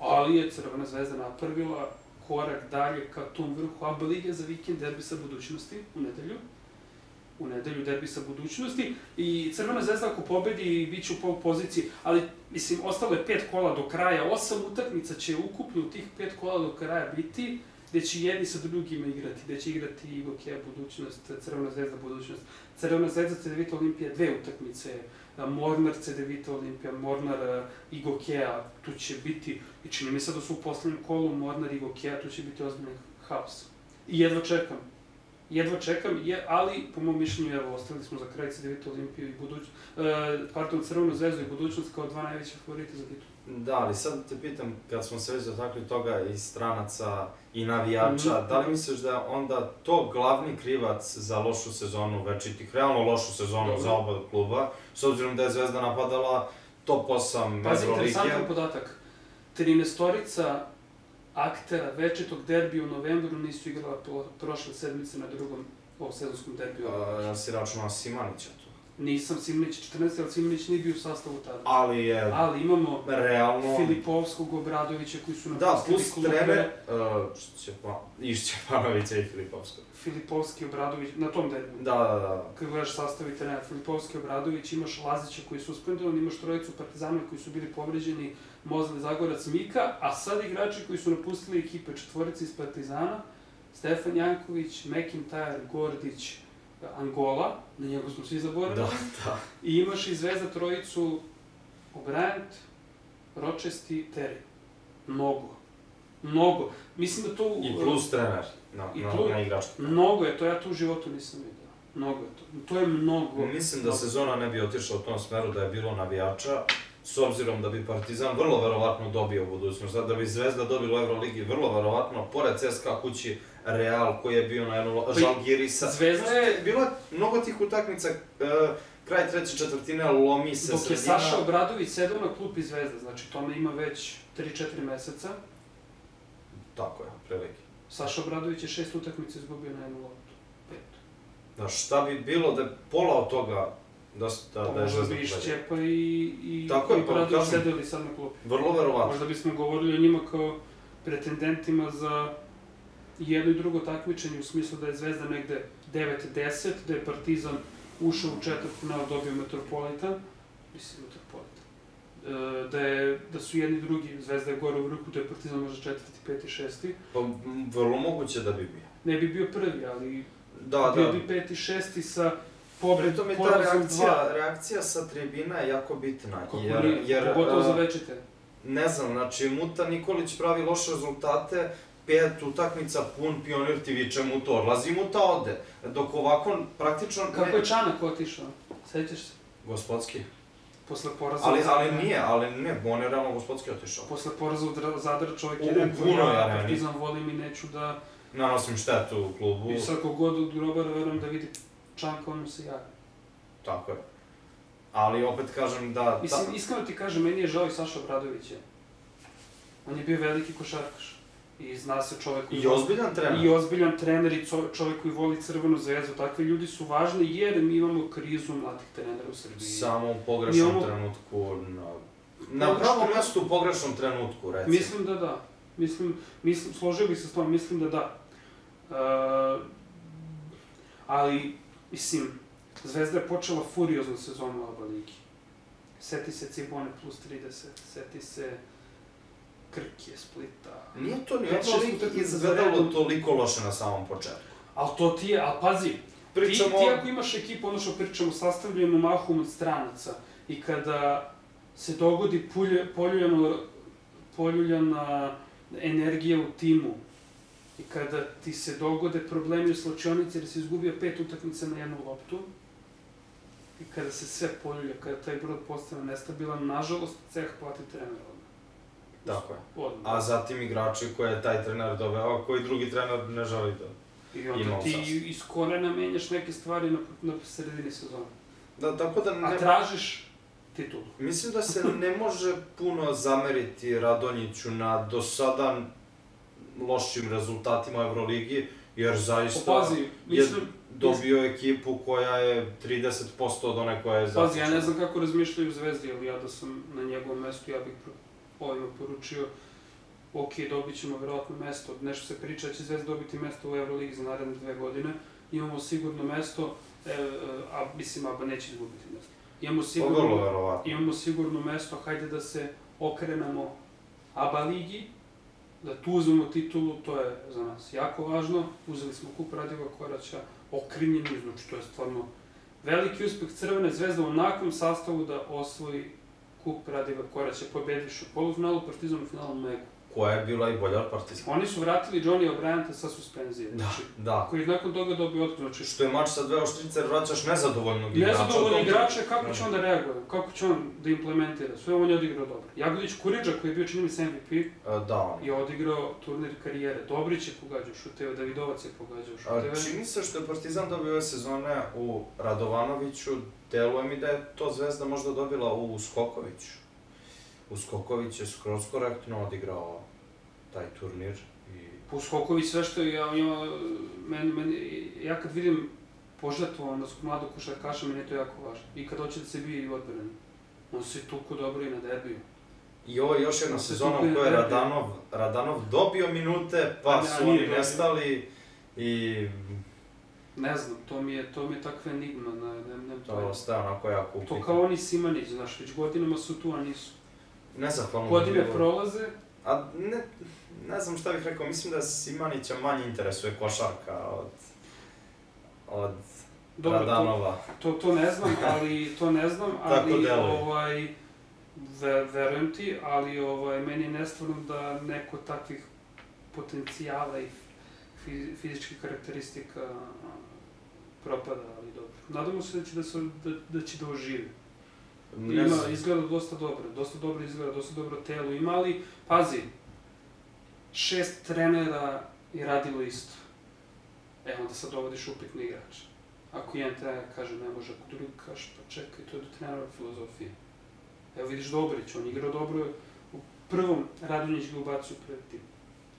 ali je Crvena zvezda napravila korak dalje ka tom vrhu ABA lige za vikend derbi sa budućnosti u nedelju. U nedelju derbi sa budućnosti. I Crvena zvezda ako pobedi bit će u pol poziciji, ali mislim ostalo je pet kola do kraja, osam utakmica će ukupno u tih pet kola do kraja biti gde će jedni sa drugima igrati, gde će igrati i Gokeja budućnost, Crvena zvezda budućnost. Crvena zvezda CDVita Olimpija dve utakmice, Mornar CDVita Olimpija, Mornar i Gokeja, tu će biti, i čini mi se da su u poslednjem kolu Mornar i Gokeja, tu će biti ozbiljni haos. I jedva čekam, jedva čekam, je, ali po mom mišljenju, evo, ostavili smo za kraj CDVita Olimpiju i budućnost, e, pardon, Crvenu zvezdu i budućnost kao dva najveća favorita za titul. Da, ali sad te pitam, kad smo se već dotakli toga i stranaca i navijača, Mhm. da li misliš da je onda to glavni krivac za lošu sezonu večitih, realno lošu sezonu Dobro. za oba kluba, s obzirom da je Zvezda napadala top 8 Pazi, interesantan podatak. 13-torica aktera večetog derbija u novembru nisu igrala pro, prošle sedmice na drugom ovog sezonskom derbiju. A, Ja si računao Simanića tu. Nisam Simlić 14, ali Simlić nije bio u sastavu tada. Ali je Ali imamo realno... Filipovskog, Obradovića koji su Da, napustili plus klupe. trener, uh, Šćepa, i Šćepanovića i Filipovskog. Filipovski, Obradović, na tom derbiju. Da, da, da. Kad gledaš sastav i trener Filipovski, Obradović, imaš Lazića koji su suspendovan, imaš trojicu Partizana koji su bili povređeni, Mozli, Zagorac, Mika, a sad igrači koji su napustili ekipe četvorice iz Partizana, Stefan Janković, McIntyre, Gordić, Angola, na njega smo svi zaboravili, Da, da. i imaš i zvezda trojicu O'Brien, Ročesti, Terry. Mnogo. Mnogo. Mislim da to... I plus trener na, I na, plus- na igračku. Mnogo je to, ja to u životu nisam vidio. Mnogo je to. To je mnogo. Mislim da mnogo. sezona ne bi otišla u tom smeru da je bilo navijača, s obzirom da bi Partizan vrlo verovatno dobio budućnost, da bi Zvezda dobila u Euroligi vrlo verovatno, pored CSKA kući Real koji je bio na jednu Pa Žalgirisa. Zvezda je- Bilo je mnogo tih utakmica, e, kraj treće četvrtine lomi se Dok je sredina. Saša Obradović sedao na klupi Zvezda, znači tome ima već 3-4 meseca. Tako je, prilike. Saša Obradović je šest utakmica izgubio na jednu loptu. Pet. Da šta bi bilo da je pola od toga da, s- da, da je Možda Zvezda bi i? Šćepa i, i, Tako je, i pa Obradović kažem. sedeli sad na klupi. Vrlo verovatno. Možda bismo govorili o njima kao pretendentima za jedno i drugo takmičenje u smislu da je Zvezda negde 9-10, da je Partizan ušao u četvrtfinal, dobio Metropolitan, mislim Metropolitan, e, da, je, da su jedni drugi, Zvezda je gore u vrhu, da je Partizan možda četvrti, peti, šesti. Pa, vrlo moguće da bi bio. Ne bi bio prvi, ali Da, bio da. bi peti, šesti sa pobred, Pritom je ta reakcija, dva. reakcija sa tribina je jako bitna. Kako jer, nije, jer, pogotovo za večite. ne znam, znači Muta Nikolić pravi loše rezultate, pet utakmica, pun pionir ti viče Muta, odlazi Muta ode. Dok ovako, praktično... Kako je Čanak otišao? Sećaš se? Gospodski. Posle poraza Ali, ali nije, ali ne, on je realno gospodski otišao. Posle poraza Dra- Zadra čovjek U- je u rekao, punoj ja. Partizan volim i neću da... Nanosim štetu u klubu, I sad kogod od grobara verujem da vidi Čanka, on mu se javi. tako je. Ali opet kažem da... Mislim, iskreno ti kažem, meni je žao i Saša Obradovića. On je bio veliki košarkaš. I zna se čovek I ozbiljan trener. I ozbiljan trener i čovek koji voli crvenu zvezdu. Takvi ljudi su važni jer mi imamo krizu mladih trenera u Srbiji. Samo u pogrešnom Imamo- trenutku, na, na pravom mestu u pogrešnom trenutku, recimo. Mislim da da. Mislim, mislim, složio bih se s tom, mislim da da. Uh, ali, mislim, Zvezda je počela furioznu sezonu u Aba Ligi. Seti se Cibone plus 30, seti se Krke, Splita. Nije to ni lik utakmica za izgledalo toliko loše na samom početku. Ali to ti je, ali pazi, Pričamo... Ti, ti ako imaš ekipu, ono što pričamo, sastavljenu mahom od stranaca i kada se dogodi pulje, poljuljano, poljuljana energija u timu i kada ti se dogode problemi u slačionici jer si izgubio pet utakmica na jednu loptu i kada se sve poljulja, kada taj brod postane nestabilan, nažalost, ceh plati trener odmah. Tako je. Odmah. A zatim igrači koje je taj trener doveo, a koji drugi trener ne želi da... I onda ti sastav. iz korena menjaš neke stvari na, na sredini sezona. da tako da A ne... tražiš titulu. Mislim da se ne može puno zameriti Radonjiću na do sada lošim rezultatima Euroligi, jer zaista Pazi, je mislim, dobio ekipu koja je 30% od one koja je pazi, ja ne započela. znam kako razmišljaju Zvezdi, ali ja da sam na njegovom mestu, ja bih ovima poručio ok, dobit ćemo verovatno mesto, nešto se priča da će Zvezda dobiti mesto u Euroligi za naredne dve godine, imamo sigurno mesto, e, a mislim, Aba neće izgubiti mesto. Imamo vrlo sigurno, imamo sigurno mesto, hajde da se okrenemo ABA ligi, da tu uzmemo titulu, to je za nas jako važno. Uzeli smo kup Radiva Koraća, okrinjeni, znači to je stvarno veliki uspeh Crvene zvezde u onakvom sastavu da osvoji kup Radiva Koraća, pobediš u polufinalu, Partizan u finalu Megu. Koja je bila i bolja od Partizana. Oni su vratili Johnny O'Brienta sa suspenzije, Da, znači, da. koji je nakon toga dobio otkaz, znači Što je mač sa dve oštrice, vraćaš nezadovoljnog igrača. Nezadovoljni igrače, kako će on da reaguje, kako će on da implementira, sve on je odigrao dobro. Jagodić Kuriđa, koji je bio čini mi se MVP, E, Da, je odigrao turnir karijere. Dobrić je pogađao šuteve, Davidovac je pogađao A, šuteve. čini se što je Partizan dobio ove sezone u Radovanoviću, deluje mi da je to Zvezda možda dobila u Skokoviću. U Skoković je skroz korektno odigrao taj turnir i Puskoković, sve što je, ja, ja, meni, meni, ja kad vidim požrtvovanost mladog košarkaša, meni je to jako važno. I kad hoće da se bije i odbrani. On se tuku dobro i na derbiju. I ovo je još jedna On se sezona u kojoj je. Radanov, Radanov dobio minute, pa A ne, su oni nestali i Ne znam, to mi je, to mi je takva enigma, ne, ne, ne, to ostaje onako jako To upitno. kao oni Simanić, znaš, već godinama su tu, a nisu. Nezahvalno. Godine prolaze, A ne, ne znam šta bih rekao, mislim da Simanića manje interesuje košarka od, od dobro, to, Radanova. to, to ne znam, ali, to ne znam, ali, ovaj, ve, verujem ti, ali ovaj, meni je nestvarno da neko takvih potencijala i fi, fizičkih karakteristika propada, ali dobro. Nadamo se da će da, se, da, da će da oživi. Ima, izgleda dosta dobro, dosta dobro izgleda, dosta dobro telo ima, ali pazi, šest trenera je radilo isto. E, onda sad dovodiš upitne igrače. Ako jedan trener kaže ne može, ako drugi kaže pa čekaj, to je do trenerove filozofije. Evo vidiš Dobrić, on igrao dobro, u prvom Radonjić ga ubacio pred tim.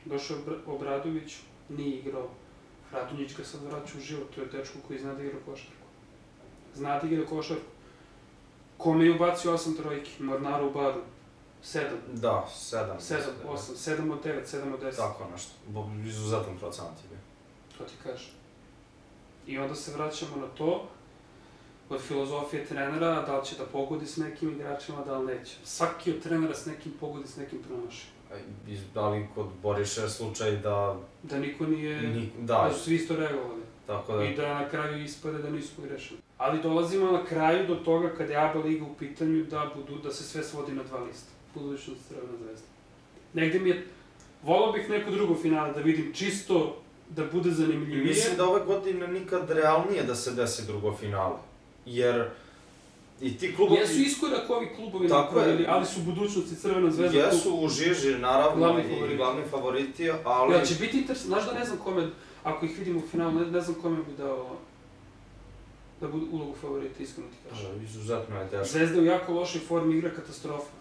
Došao Obradović, nije igrao. Radonjić ga sad vraća u život, to je dečko koji zna da igra košarku. Zna da igra košarku. Kome je ubacio osam trojki? Mornaro u baru. Sedam. Da, sedam. Sedam, da osam, sedam od devet, sedam od deset. Tako nešto. Bo, izuzetan procent je bio. To ti kažem. I onda se vraćamo na to, od filozofije trenera, da li će da pogodi s nekim igračima, da li neće. Svaki od trenera s nekim pogodi, s nekim promaši. Da li kod Boriša je slučaj da... Da niko nije... Ni, Da da, su svi isto reagovali. tako da... I da na kraju ispade da nisu pogrešili. Ali dolazimo na kraju do toga kada je ABA liga u pitanju da budu da se sve svodi na dva lista. Budućnost Crvena zvezda. Negde mi je, volao bih neko drugo finale da vidim čisto da bude I zanimljivije. mislim da ove godine nikad realnije da se desi drugo finale. Jer i ti klubovi... Jesu iskorak ovi klubovi Tako je. napravili, ali su budućnosti Crvena zvezda. Jesu u žiži, naravno, Glavni i favoriti. glavni favoriti, ali... Ja, će biti interesantno, znaš da ne znam kome, ako ih vidimo u finalu, ne, ne znam kome bi dao da budu ulogu favorita, iskreno ti kažem. Da, Izuzetno je teško. Zvezda u jako lošoj formi igra katastrofa.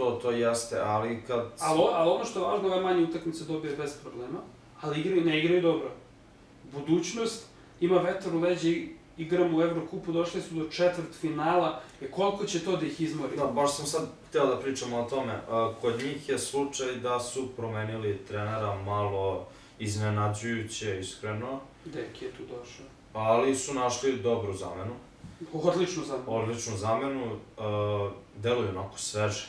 To, to jeste, ali kad... Ali, ali ono što je važno, ove manje utakmice dobije bez problema, ali igraju, ne igraju dobro. Budućnost ima vetar u leđe, igramo u Evrokupu, došli su do četvrt finala, e koliko će to da ih izmori? Da, baš sam sad hteo da pričamo o tome. Kod njih je slučaj da su promenili trenera malo iznenađujuće, iskreno, Deki je tu došao. ali su našli dobru zamenu, Odlično za mene. odličnu zamenu, deluju onako sveže.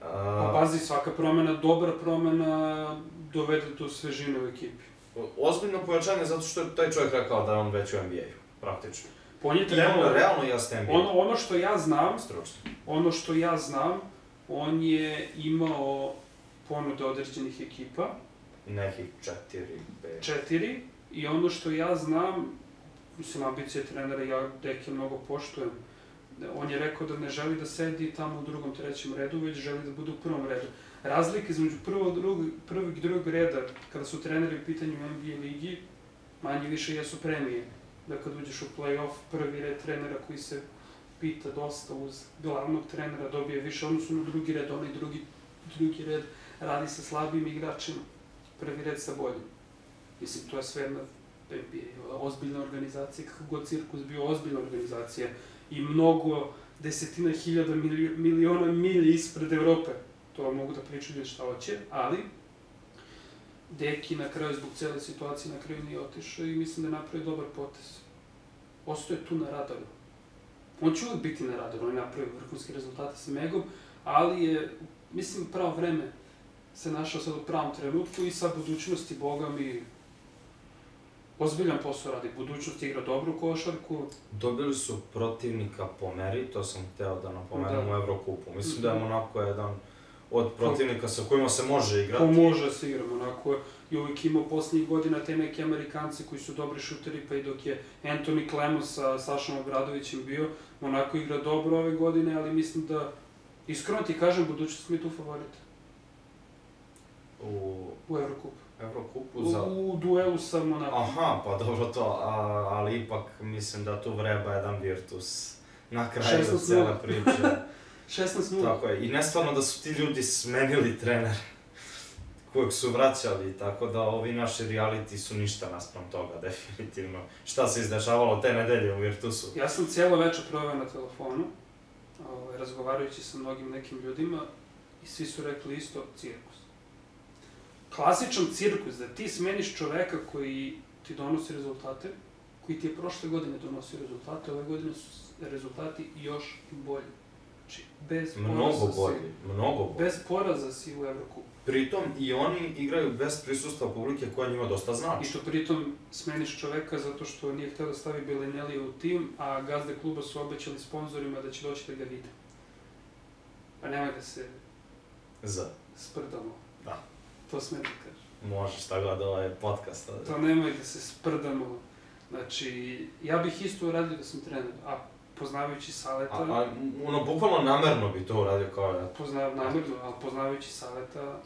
Pa A, pazi, svaka promena, dobra promena, dovede do svežine u ekipi. ozbiljno pojačanje zato što je taj čovjek rekao da je on već u NBA-u, praktično. On je trebalo, realno jeste NBA. ono, ono što ja znam, Stručno. ono što ja znam, on je imao ponude određenih ekipa, Nekih četiri, pet. četiri, i ono što ja znam, mislim, ambicije trenera, ja Deke mnogo poštujem, on je rekao da ne želi da sedi tamo u drugom, trećem redu, već želi da bude u prvom redu. Razlika između prvog, drugog, prvog i drugog reda, kada su treneri u pitanju u NBA ligi, manje više jesu premije. Da kad uđeš u play-off, prvi red trenera koji se pita dosta uz glavnog trenera dobije više odnosu na drugi red, onaj drugi, drugi red radi sa slabijim igračima, prvi red sa boljim. Mislim, to je sve jedna NBA, ozbiljna organizacija, kako god cirkus bio ozbiljna organizacija i mnogo desetina hiljada milio, miliona milija ispred Evrope. To vam mogu da pričaju šta hoće, ali Deki na kraju zbog cele situacije na kraju nije otišao i mislim da je napravio dobar potez. Ostao je tu na radaru. On će uvijek biti na radaru, on je napravio vrhunske rezultate sa Megom, ali je, mislim, pravo vreme se našao sad u pravom trenutku i sa budućnosti, boga mi, ozbiljan posao radi. Budućnost igra dobru košarku, Dobili su protivnika po meri, to sam hteo da napomenem Da. u Evrokupu. Mislim da je Mhm. Monako jedan od protivnika sa kojima se može igrati. ko može da se igra, onako je uvijek imao poslednjih godina te neke Amerikanci koji su dobri šuteri, pa i dok je Anthony Clemos sa Sašom Obradovićem bio, onako igra dobro ove godine, ali mislim da, iskreno ti kažem, budućnost mi je tu favorit U u Evrokupu. Evrokupu za... u duelu sa Monakom. Aha, pa dobro to, a, ali ipak mislim da tu vreba jedan Virtus na kraju 16:0. cijele priče. 16-0. Tako je, i ne stvarno da su ti ljudi smenili trener kojeg su vraćali, tako da ovi naši reality su ništa naspram toga, definitivno. Šta se izdešavalo te nedelje u Virtusu? Ja sam cijelo večer proveo na telefonu, ovaj, razgovarajući sa mnogim nekim ljudima i svi su rekli isto, cirkus. Klasičan cirkus, da ti smeniš čoveka koji ti donosi rezultate, koji ti je prošle godine donosio rezultate, ove godine su rezultati još bolji. Znači, bez Mnogo poraza bolji, si, mnogo bolji. bez poraza si u Evrokupu. Pritom i oni igraju bez prisustva publike koja njima dosta I znači. što pritom smeniš čoveka zato što nije hteo da stavi Belinelli u tim, a gazde kluba su obećali sponzorima da će doći da ga vide. Pa nemoj da se Za. sprdamo. Da. To sme da kažem. Možeš tako gleda ovaj podcast. ali- To nemoj da se sprdamo. Znači, ja bih isto uradio da sam trener, a poznavajući Saleta, A, a, ono, bukvalno namerno bi to uradio kao ja. poznav, namjerno, ali poznavajući Saleta,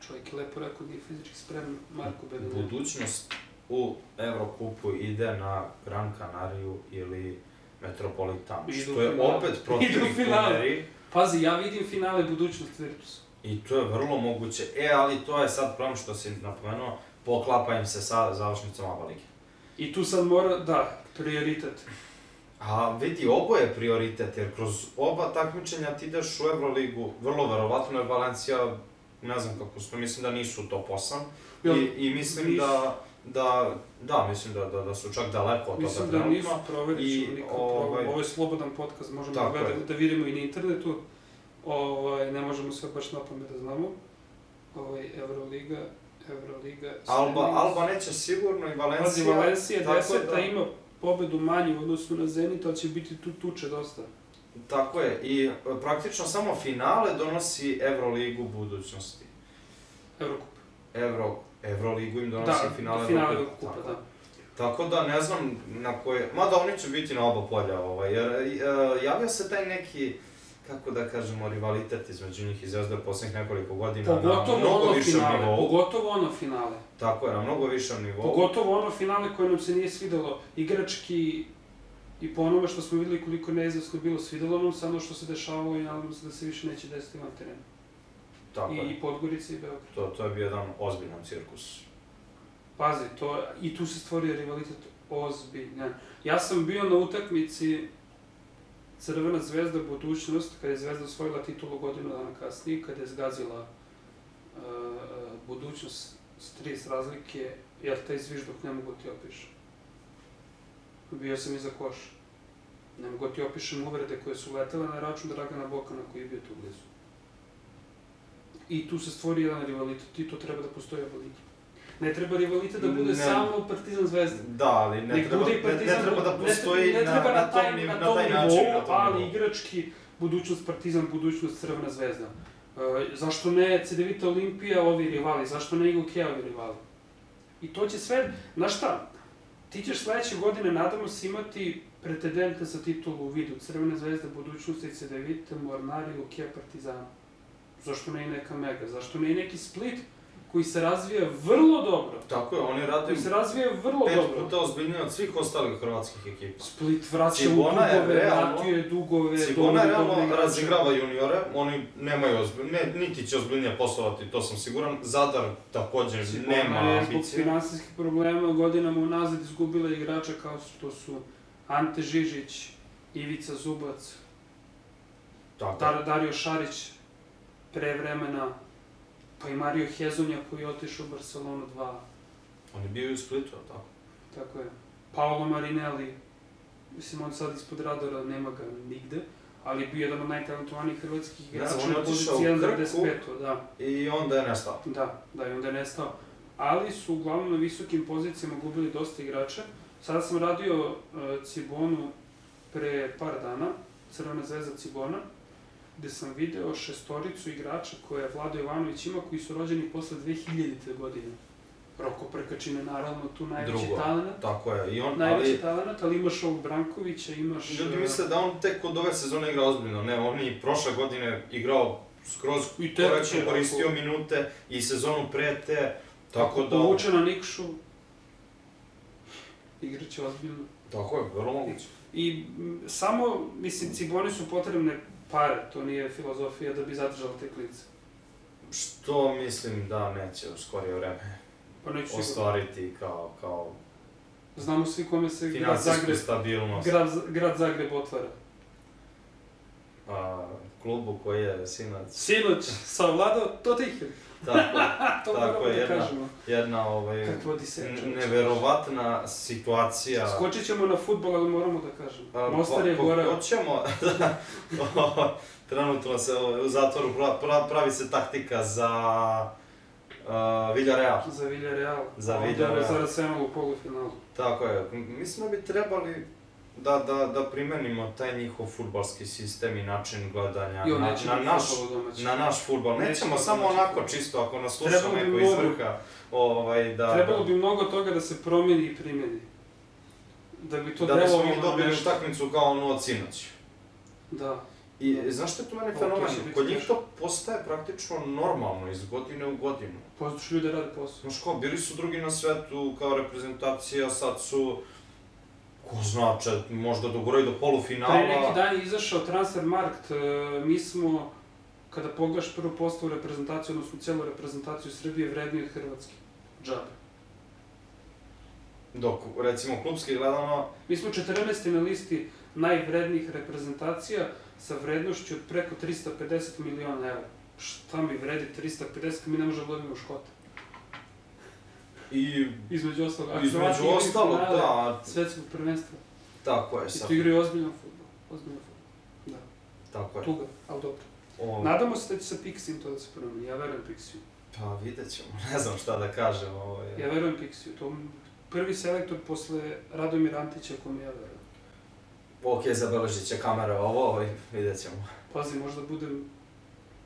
čovjek je lepo rekao da je fizički spreman Marko Belinelli. Budućnost u Evrokupu ide na Gran Canariju ili Metropolitanu, što je opet. Pomeri. Pazi, ja vidim finale budućnost Virtusa. I to je vrlo moguće. E, ali to je sad problem što si napomenuo, poklapa im se sa završnicom ABA lige. I tu sad mora, da, prioritet. A vidi, oboje je prioritet, jer kroz oba takmičenja ti ideš u Euroligu, vrlo verovatno je Valencija, ne znam kako su, mislim da nisu u top 8. Jel, I, I mislim nisu? da, da, da, mislim da, da, da su čak daleko od Mislim toga da nisu trenutno. provjerit I, ću nikad ovaj- ovaj... Ovo je slobodan podcast, možemo da, gledamo, da vidimo i na internetu. Ovaj, ne možemo sve baš na pamet da znamo. Ovaj, Euroliga, Euroliga... Alba, Zenit. Alba neće sigurno i Valencija. Pazi, Valencija deseta da- ima pobedu manju u odnosu na Zenit, ali će biti tu tuče dosta. Tako je, i e, praktično samo finale donosi Euroligu budućnosti. Eurokup. Euro, Euroligu im donosi Da, finale, finale Eurokupa, Eurokupa, tako. da. Tako da ne znam na koje, mada oni će biti na oba polja, ovaj, jer e, javio se taj neki, kako da kažemo, rivalitet između njih i Zvezde u poslednjih nekoliko godina na Pogotovo mnogo ono višem finale, nivou. pogotovo ono finale. Tako je, na mnogo višem nivou. Pogotovo ono finale koje nam se nije svidelo igrački i po onome što smo videli koliko neizvesno bilo svidelo nam ono što se dešavalo i nadamo se da se više neće desiti van terenu. Tako I, je, I Podgorica i Beograd. to, to je bio jedan ozbiljan cirkus. Pazi, to, i tu se stvorio rivalitet ozbiljan. Ja sam bio na utakmici Crvena zvezda budućnost, kada je Zvezda osvojila titulu godinu dana kasnije, kada je zgazila uh, budućnost s 30 razlike, ja taj zviždok ne mogu ti opišem. Bio sam iza koša. Ne mogu ti opišem uvrede koje su letele na račun Dragana Bokana koji je bio tu blizu. I tu se stvori jedan rivalitet i to treba da postoji ligi. Ne treba rivalitet da bude Ne. samo Partizan Zvezda. Da, ali ne, Nek treba, bude ne, Partizan, ne treba da postoji ne, ne treba na, na, taj, tom, ni- na na tom taj nivou, način. Na tom ali igrački budućnost Partizan, budućnost Crvena zvezda. E, zašto ne CDVita Olimpija, ovi rivali, zašto ne Igokea, ovi rivali? I to će sve, znaš šta, ti ćeš sledeće godine, nadamo se, imati pretendente za titulu u vidu Crvene zvezde, budućnosti, CDVita, Mornari, Igokea, Partizana. Zašto ne i neka Mega? Zašto ne i neki Split koji se razvija vrlo dobro? Tako je, oni rade Koji se razvija vrlo pet dobro. puta ozbiljnije od svih ostalih hrvatskih ekipa. Split vraća u Cibona je dugove, realno- vratio je dugove, Cibona dobre, realno razigrava juniore, oni nemaju ozbilj, ne, niti će ozbiljnije poslovati, to sam siguran. Zadar takođe Cibona nema je zbog ambicije. finansijskih problema godinama unazad izgubila igrača kao što su Ante Žižić, Ivica Zubac, Tako je. Dar, Dario Šarić pre vremena, pa i Mario Hezonja koji je otišao u Barcelonu 2, On je bio i u Splitu, jel tako? tako je. Paolo Marinelli, mislim on sad ispod radara, nema ga nigde, ali je bio jedan od najtalentovanijih hrvatskih Ne igrača je na poziciji u Krku. 1.95, da. I onda je nestao. Da, da, i onda je nestao. Ali su uglavnom na visokim pozicijama gubili dosta igrača. Sada sam radio uh, Cibonu pre par dana, Crvena zvezda Cibona, gde sam video šestoricu igrača koje Vlado Jovanović ima, koji su rođeni posle 2000. godine. Roko Prkačin je naravno tu najveći Drugo. talent. Tako je. I on, Najveći ali talent, ali imaš ovog Brankovića, imaš... ljudi uh, misle da on tek od ove sezone igra ozbiljno. Ne, on je i prošle godine igrao skroz I te- korektno te- koristio minute i sezonu pre te. Tako da... Povuče na Nikšu, igraće ozbiljno. Tako je, vrlo moguće. I m, samo, mislim, Ciboni su potrebne pare, to nije filozofija da bi zadržala te klice. Što mislim da neće u skorije vreme Pa neću sigurno. ostvariti kao, kao Znamo svi kome se grad Zagreb, stabilnost. grad, grad Zagreb otvara. A, klubu koji je sinac. Sinoć savladao To Tako Така, така е да една, една овај неверојатна ситуација. Скочи ќе на фудбал, да мораме да кажеме. Мостар па, е горе. Скочиќемо. Тренутно се у затвор прави се тактика за Вилјареал. За Вилјареал. За Вилјареал. За Ресенал у полуфинал. Така е. Мислам да би требали Da da, da, da primenimo taj njihov futbalski sistem i način gledanja I na, na, naš, na naš futbal. Neće Nećemo samo onako čisto ako nas sluša Trebalo neko iz vrha, ovaj, da... Trebalo da, bi mnogo toga da se promeni i primeni. Da bi to da delovalo na dobili nešto. utakmicu kao ono od sinoć. Da. I Da. znaš što je tu to fenomen? Kod njih to postaje praktično normalno iz godine u godinu. Postoši ljudi rade posao. Znaš kao, bili su drugi na svetu kao reprezentacija, sad su, ko zna, če, možda doguraju do polufinala. Pre neki dan je izašao Transfermarkt, e, mi smo, kada pogledaš prvu postavu reprezentaciju, odnosno cijelu reprezentaciju Srbije, vredniji od Hrvatske. Džabe. Dok, recimo, klubski gledano, Mi smo 14. na listi najvrednijih reprezentacija sa vrednošću od preko 350 miliona evra. Šta mi vredi 350, mi ne možemo da dobijemo škota. I Između ostalog, ako između ostalog, da, Svetskog prvenstva. tako je, I tu igraju ozbiljan futbol. Ozbiljan futbol. tako je. Tuga, ali dobro. O, Nadamo se da će sa Pixijom to da se promeni. Ja verujem Pixiju. pa vidjet ćemo, ne znam šta da kažem, ovaj. Ja verujem Pixiju. To prvi selektor posle Radomir Antića, kome ja verujem. Ok, zabeležit će kamera ovo i vidjet ćemo. Pazi, možda budem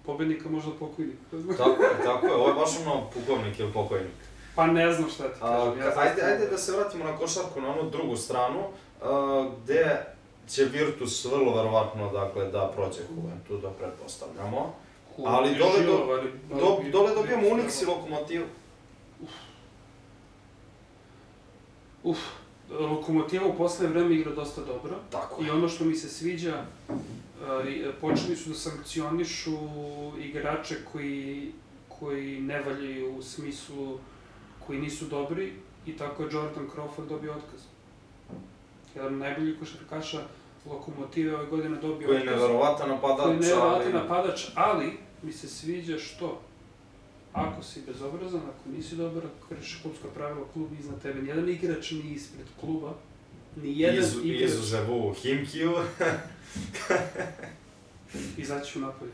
pobednika, možda pokojnik. tako je, tako je, ovo je baš ono pukovnik ili pokojnik. Pa ne znam šta ti kažem. ka- Ja ajde, ajde da se vratimo na košarku, na onu drugu stranu, a, gde će Virtus vrlo verovatno dakle, da prođe Juventu, da pretpostavljamo. Hu, ali dole do- Do, dole dobijamo Unix i Lokomotiv. Uf, Lokomotiva u poslednje vreme igra dosta dobro. Tako I ono što mi se sviđa, uh, e, počeli su da sankcionišu igrače koji, koji ne valjaju u smislu, koji nisu dobri i tako je Jordan Crawford dobio otkaz. Jedan od najboljih košarkaša Lokomotive ove godine dobio Koji je otkaz. neverovatan napadač, koji je nevjerovatan napadač, ali mi se sviđa što ako si bezobrazan, ako nisi dobar, ako kršiš klubska pravila, klub iznad tebe, nijedan igrač nije ispred kluba, nijedan Izu, igrač izuzevu Himkiju, izaći u napolje.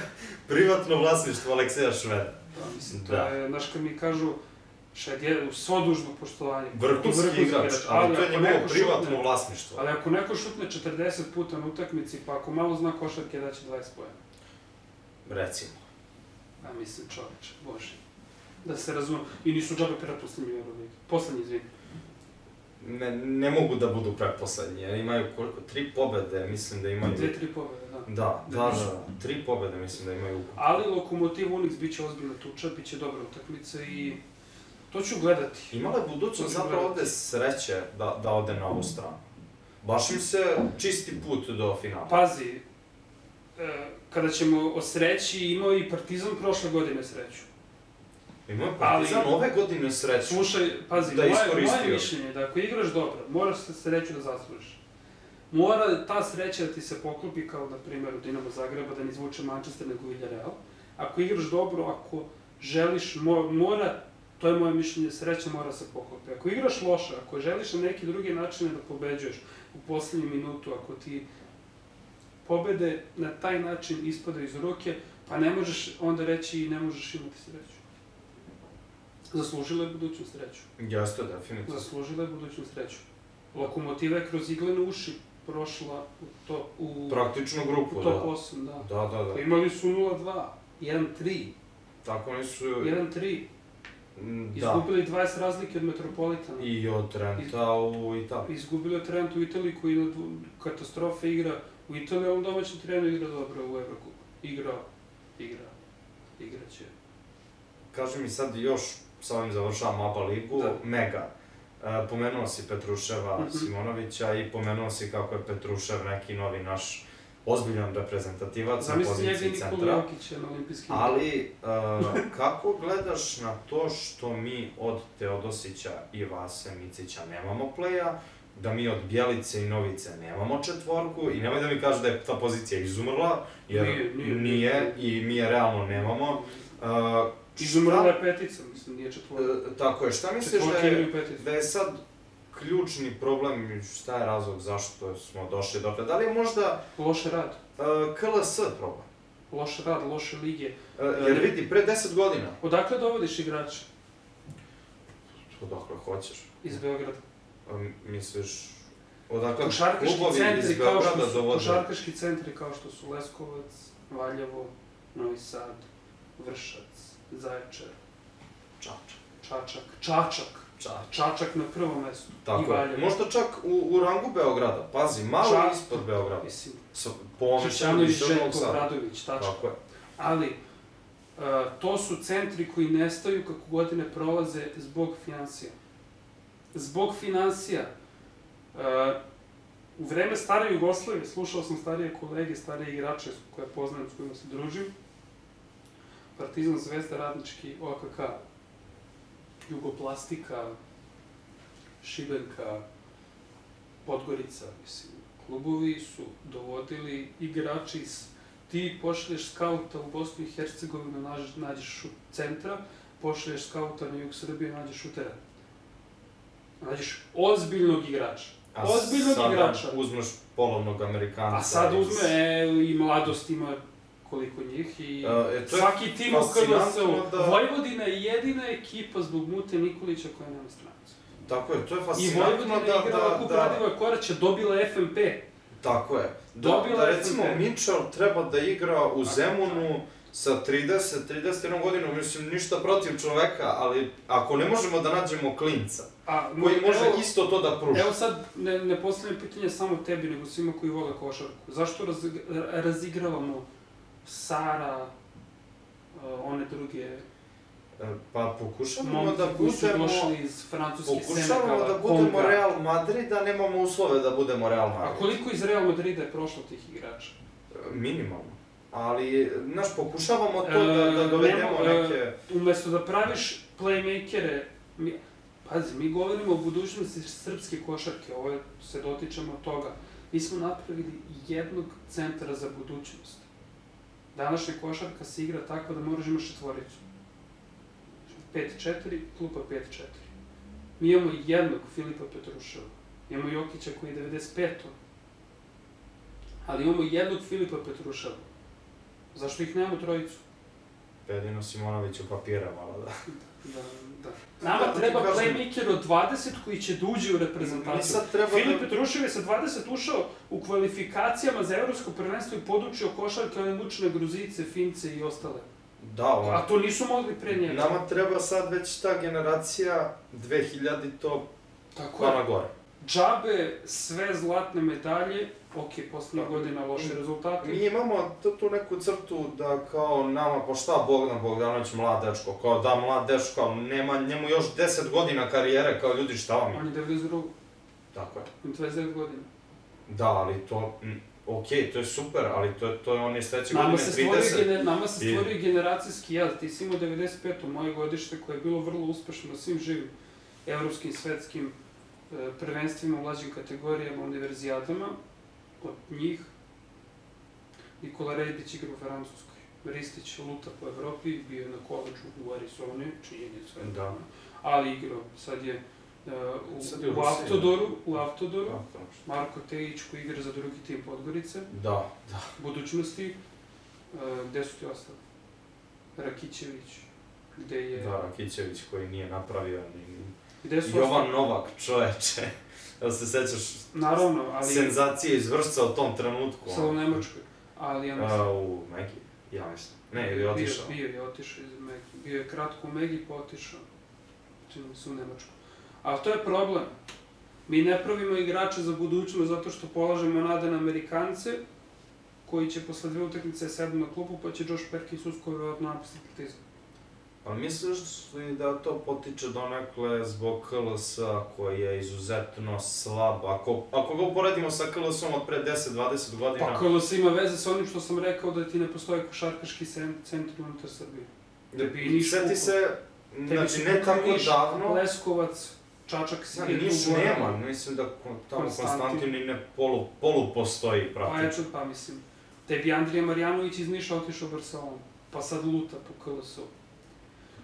privatno vlasništvo Alekseja Šveda. Da, mislim, to Da. je, znaš kad mi kažu, Šed je u svo dužno poštovanje. Vrhunski igrač, ali to je njegovo privatno šutne- vlasništvo. Ali ako neko šutne 40 puta na utakmici, pa ako malo zna košarke, daće 20 pojena. Recimo. A mislim, čoveče, bože. Da se razume. I nisu džabe pretposlednji u Euroligi. Poslednji, izvini. Ne, ne mogu da budu pretposlednji, jer imaju tri pobede, mislim da imaju... Dve, tri pobjede, da. Da, da, da, da, tri pobede mislim da imaju. Ali Lokomotiv Unix bit će ozbiljna tuča, bit će dobra utakmica i to ću gledati. Imala je budućnost zapravo ovde sreće da, da ode na ovu stranu. Baš im se čisti put do finala. Pazi, e, kada ćemo o sreći, imao i Partizan prošle godine sreću. Imao je Partizan ali- ove godine sreću. Slušaj, pazi, Da moje, moje mišljenje je da ako igraš dobro, moraš se sreću da zaslužiš. Mora ta sreća da ti se poklopi kao na primjer u Dinamo Zagreba, da ne izvuče Manchester nego Villarreal. Ako igraš dobro, ako želiš, mo, mora, to je moje mišljenje, sreća mora se poklopi. Ako igraš loše, ako želiš na neki drugi način da pobeđuješ u poslednju minutu, ako ti pobede na taj način ispadaju iz ruke, pa ne možeš onda reći i ne možeš imati sreću. Zaslužila je budućnu sreću. Jeste, definitivno. Zaslužila je budućnu sreću. Lokomotiva je kroz iglene uši prošla u, to, u, Praktično grupu, u da. top 8, da. Da, da, da. Imali su 0-2, 1-3, Tako oni su... 1-3. Mm, Da. Izgubili 20 razlike od Metropolitana. I od Trenta u Italiji. Izgubili od Trent u Italiji koji na katastrofe igra. U Italiji on domaćem terenu igra dobro u Evrokupu. Igra, igra, igraće. Kaži mi sad još, sa ovim završavamo ABA ligu, Da. Mega. E, pomenuo si Petruševa Mhm. Simonovića i pomenuo si kako je Petrušev neki novi naš ozbiljan reprezentativac na Zamisli njega poziciji Nikola centra. Jokića na olimpijskim Ali, uh, kako gledaš na to što mi od Teodosića i Vase Micića nemamo pleja, da mi od Bjelice i Novice nemamo četvorku i nemoj da mi kažeš da je ta pozicija izumrla, jer Nije, nije, nije, i mi je realno nemamo. Uh, Izumrla je petica, mislim, nije četvorka. E, tako je, šta misliš da je, da je sad ključni problem, i šta je razlog zašto smo došli dotle? Da li je možda Loše rad. uh, KLS problem? Loš rad, loše lige. Uh, jer vidi, pre 10 godina, Odakle dovodiš igrače odakle hoćeš, iz Beograda? misliš, odakle Košarkaški klubovi iz centri kao što Beograda su, dovode? košarkaški centri kao što su Leskovac, Valjevo, Novi Sad, Vršac, Zaječar, Čačak. Čačak, Čačak, Čačak. Čačak na prvom mestu. I Tako je, možda čak u, u rangu Beograda, pazi, malo Čak- ispod Beograda. Mislim, So, po ovom Kršćanović, više od Novog Željko. Bradović, tačka. Tako je. Ali, uh, to su centri koji nestaju kako godine prolaze zbog financija. Zbog financija. Uh, u vreme stare Jugoslavije, slušao sam starije kolege, starije igrače koje poznajem, s kojima se družim, Partizan, Zvezda, Radnički, OKK, Jugoplastika, Šibenka, Podgorica, mislim, klubovi su dovodili igrači iz ti pošalješ skauta u Bosnu i Hercegovinu, nađeš, šut centra, pošalješ skauta na jug Srbije, nađeš šutera. Nađeš ozbiljnog igrača. A Ozbiljnog sada igrača. uzmeš polovnog Amerikanca. A sad iz- uzme, e, i mladost ima koliko njih i E, e, to svaki tim u KLS-u. da- Vojvodina je jedina ekipa zbog Mute Nikolića koja nema stranaca. Tako je, to je I fascinantno Vojvodina da, je igrala da, Kup da, Radivoja Koraća, dobila FMP. Tako je. Da, Dobila da recimo FNP. Mitchell treba da igra u Zemunu sa 30, 31 godinom, mislim, ništa protiv čoveka, ali ako ne možemo da nađemo klinca, A, koji može evo- isto to da pruži. Evo sad, ne, ne postavljam pitanje samo tebi, nego svima koji vole košarku. Zašto raz, razigravamo Sara, uh, one druge E, Pa pokušavamo da budemo... iz francuskih Pokušavamo da budemo Konga. Real Madrid, a nemamo uslove da budemo Real A Madrid. koliko iz Real Madrida je prošlo tih igrača? E, Minimalno. Ali, znaš, pokušavamo to da, da E, dovedemo nemo- e, neke... Umesto da praviš playmakere, mi, pazi, mi govorimo o budućnosti srpske košarke, ovo je, se dotičemo toga. Mi smo napravili jednog centra za budućnost. Današnja košarka se igra tako da moraš imaš četvoricu. 5-4, klupa 5-4. Mi imamo jednog Filipa Petruševa. Imamo Jokića koji je 95. Ali imamo jednog Filipa Petruševa. Zašto ih nemamo trojicu? Jedino Simonović u papira malo da... Da, da. Nama treba kažem- playmaker od 20 koji će da uđe u reprezentaciju. Sad treba Filip da... Petrušev je sa 20 ušao u kvalifikacijama za evropsko prvenstvo i podučio košarke one mučne Gruzice, Fince i ostale. Da, on... A to nisu mogli pre njega. Nama treba sad već ta generacija 2000 to Tako pa na je. gore. Džabe, sve zlatne medalje, ok, poslednjih Da. godina loše rezultate. Mi imamo tu, neku crtu da kao nama, pa šta Bogdan Bogdanović mlad dečko, kao da mlad dečko, nema njemu još 10 godina karijere, kao ljudi šta vam je. On je 92. Tako je. On je 29 godina. Da, ali to, okej, to je super, ali to, to je on je sledeće Nama godine se, stvorio, 30. gener, nama se I- stvorio generacijski jaz. Ti si imao 95. moje godište koje je bilo vrlo uspešno na svim živim evropskim, svetskim prvenstvima u mlađim kategorijama, univerzijadama. Od njih Nikola Rejbić igra u Francuskoj. Ristić luta po Evropi, bio je na koleđu u Arizoni, činjenica je. Da. Ali igrao, sad je e, u, Sad je u u Avtodoru, u Avtodoru, Da. Marko Tejić koji igra za drugi tim Podgorice Da, da. budućnosti, uh, gde su ti ostali? Rakićević, gde je... Da, Rakićević koji nije napravio ni... Gde su Jovan ostali? Novak, čoveče. Da se sećaš Naravno, ali... senzacije iz vršca u tom trenutku. Sa u. Nemačkoj. Ali ja mislim... A, u Megi, ja mislim. Ne, ili je otišao. Bio, bio je otišao iz Megi. Bio je kratko u Megi, pa otišao. Čini mi se u Nemačku. Ali to je problem. Mi ne pravimo igrače za budućnost zato što polažemo nade na Amerikance, koji će posle dve utakmice sednu na klupu, pa će Josh Perkins uskoro verovatno napustiti partizan. Pa misliš li da to potiče donekle zbog KLS koji je izuzetno slab? Ako, ako ga uporedimo sa KLS-om od pre 10-20 godina... Pa KLS ima veze sa onim što sam rekao da ti ne postoji košarkaški cen- centar unutar Srbije. da, tebi i Niš kupo. se, znači ne tako Niš, davno, Leskovac, Čačak si je Niš nema, mislim da tamo Konstantin. Konstantin i ne polu, polu postoji Pa praktično. eto, pa mislim. Tebi Andrija Marjanović iz Niša otišao u Barcelonu, pa sad luta po KLS-u.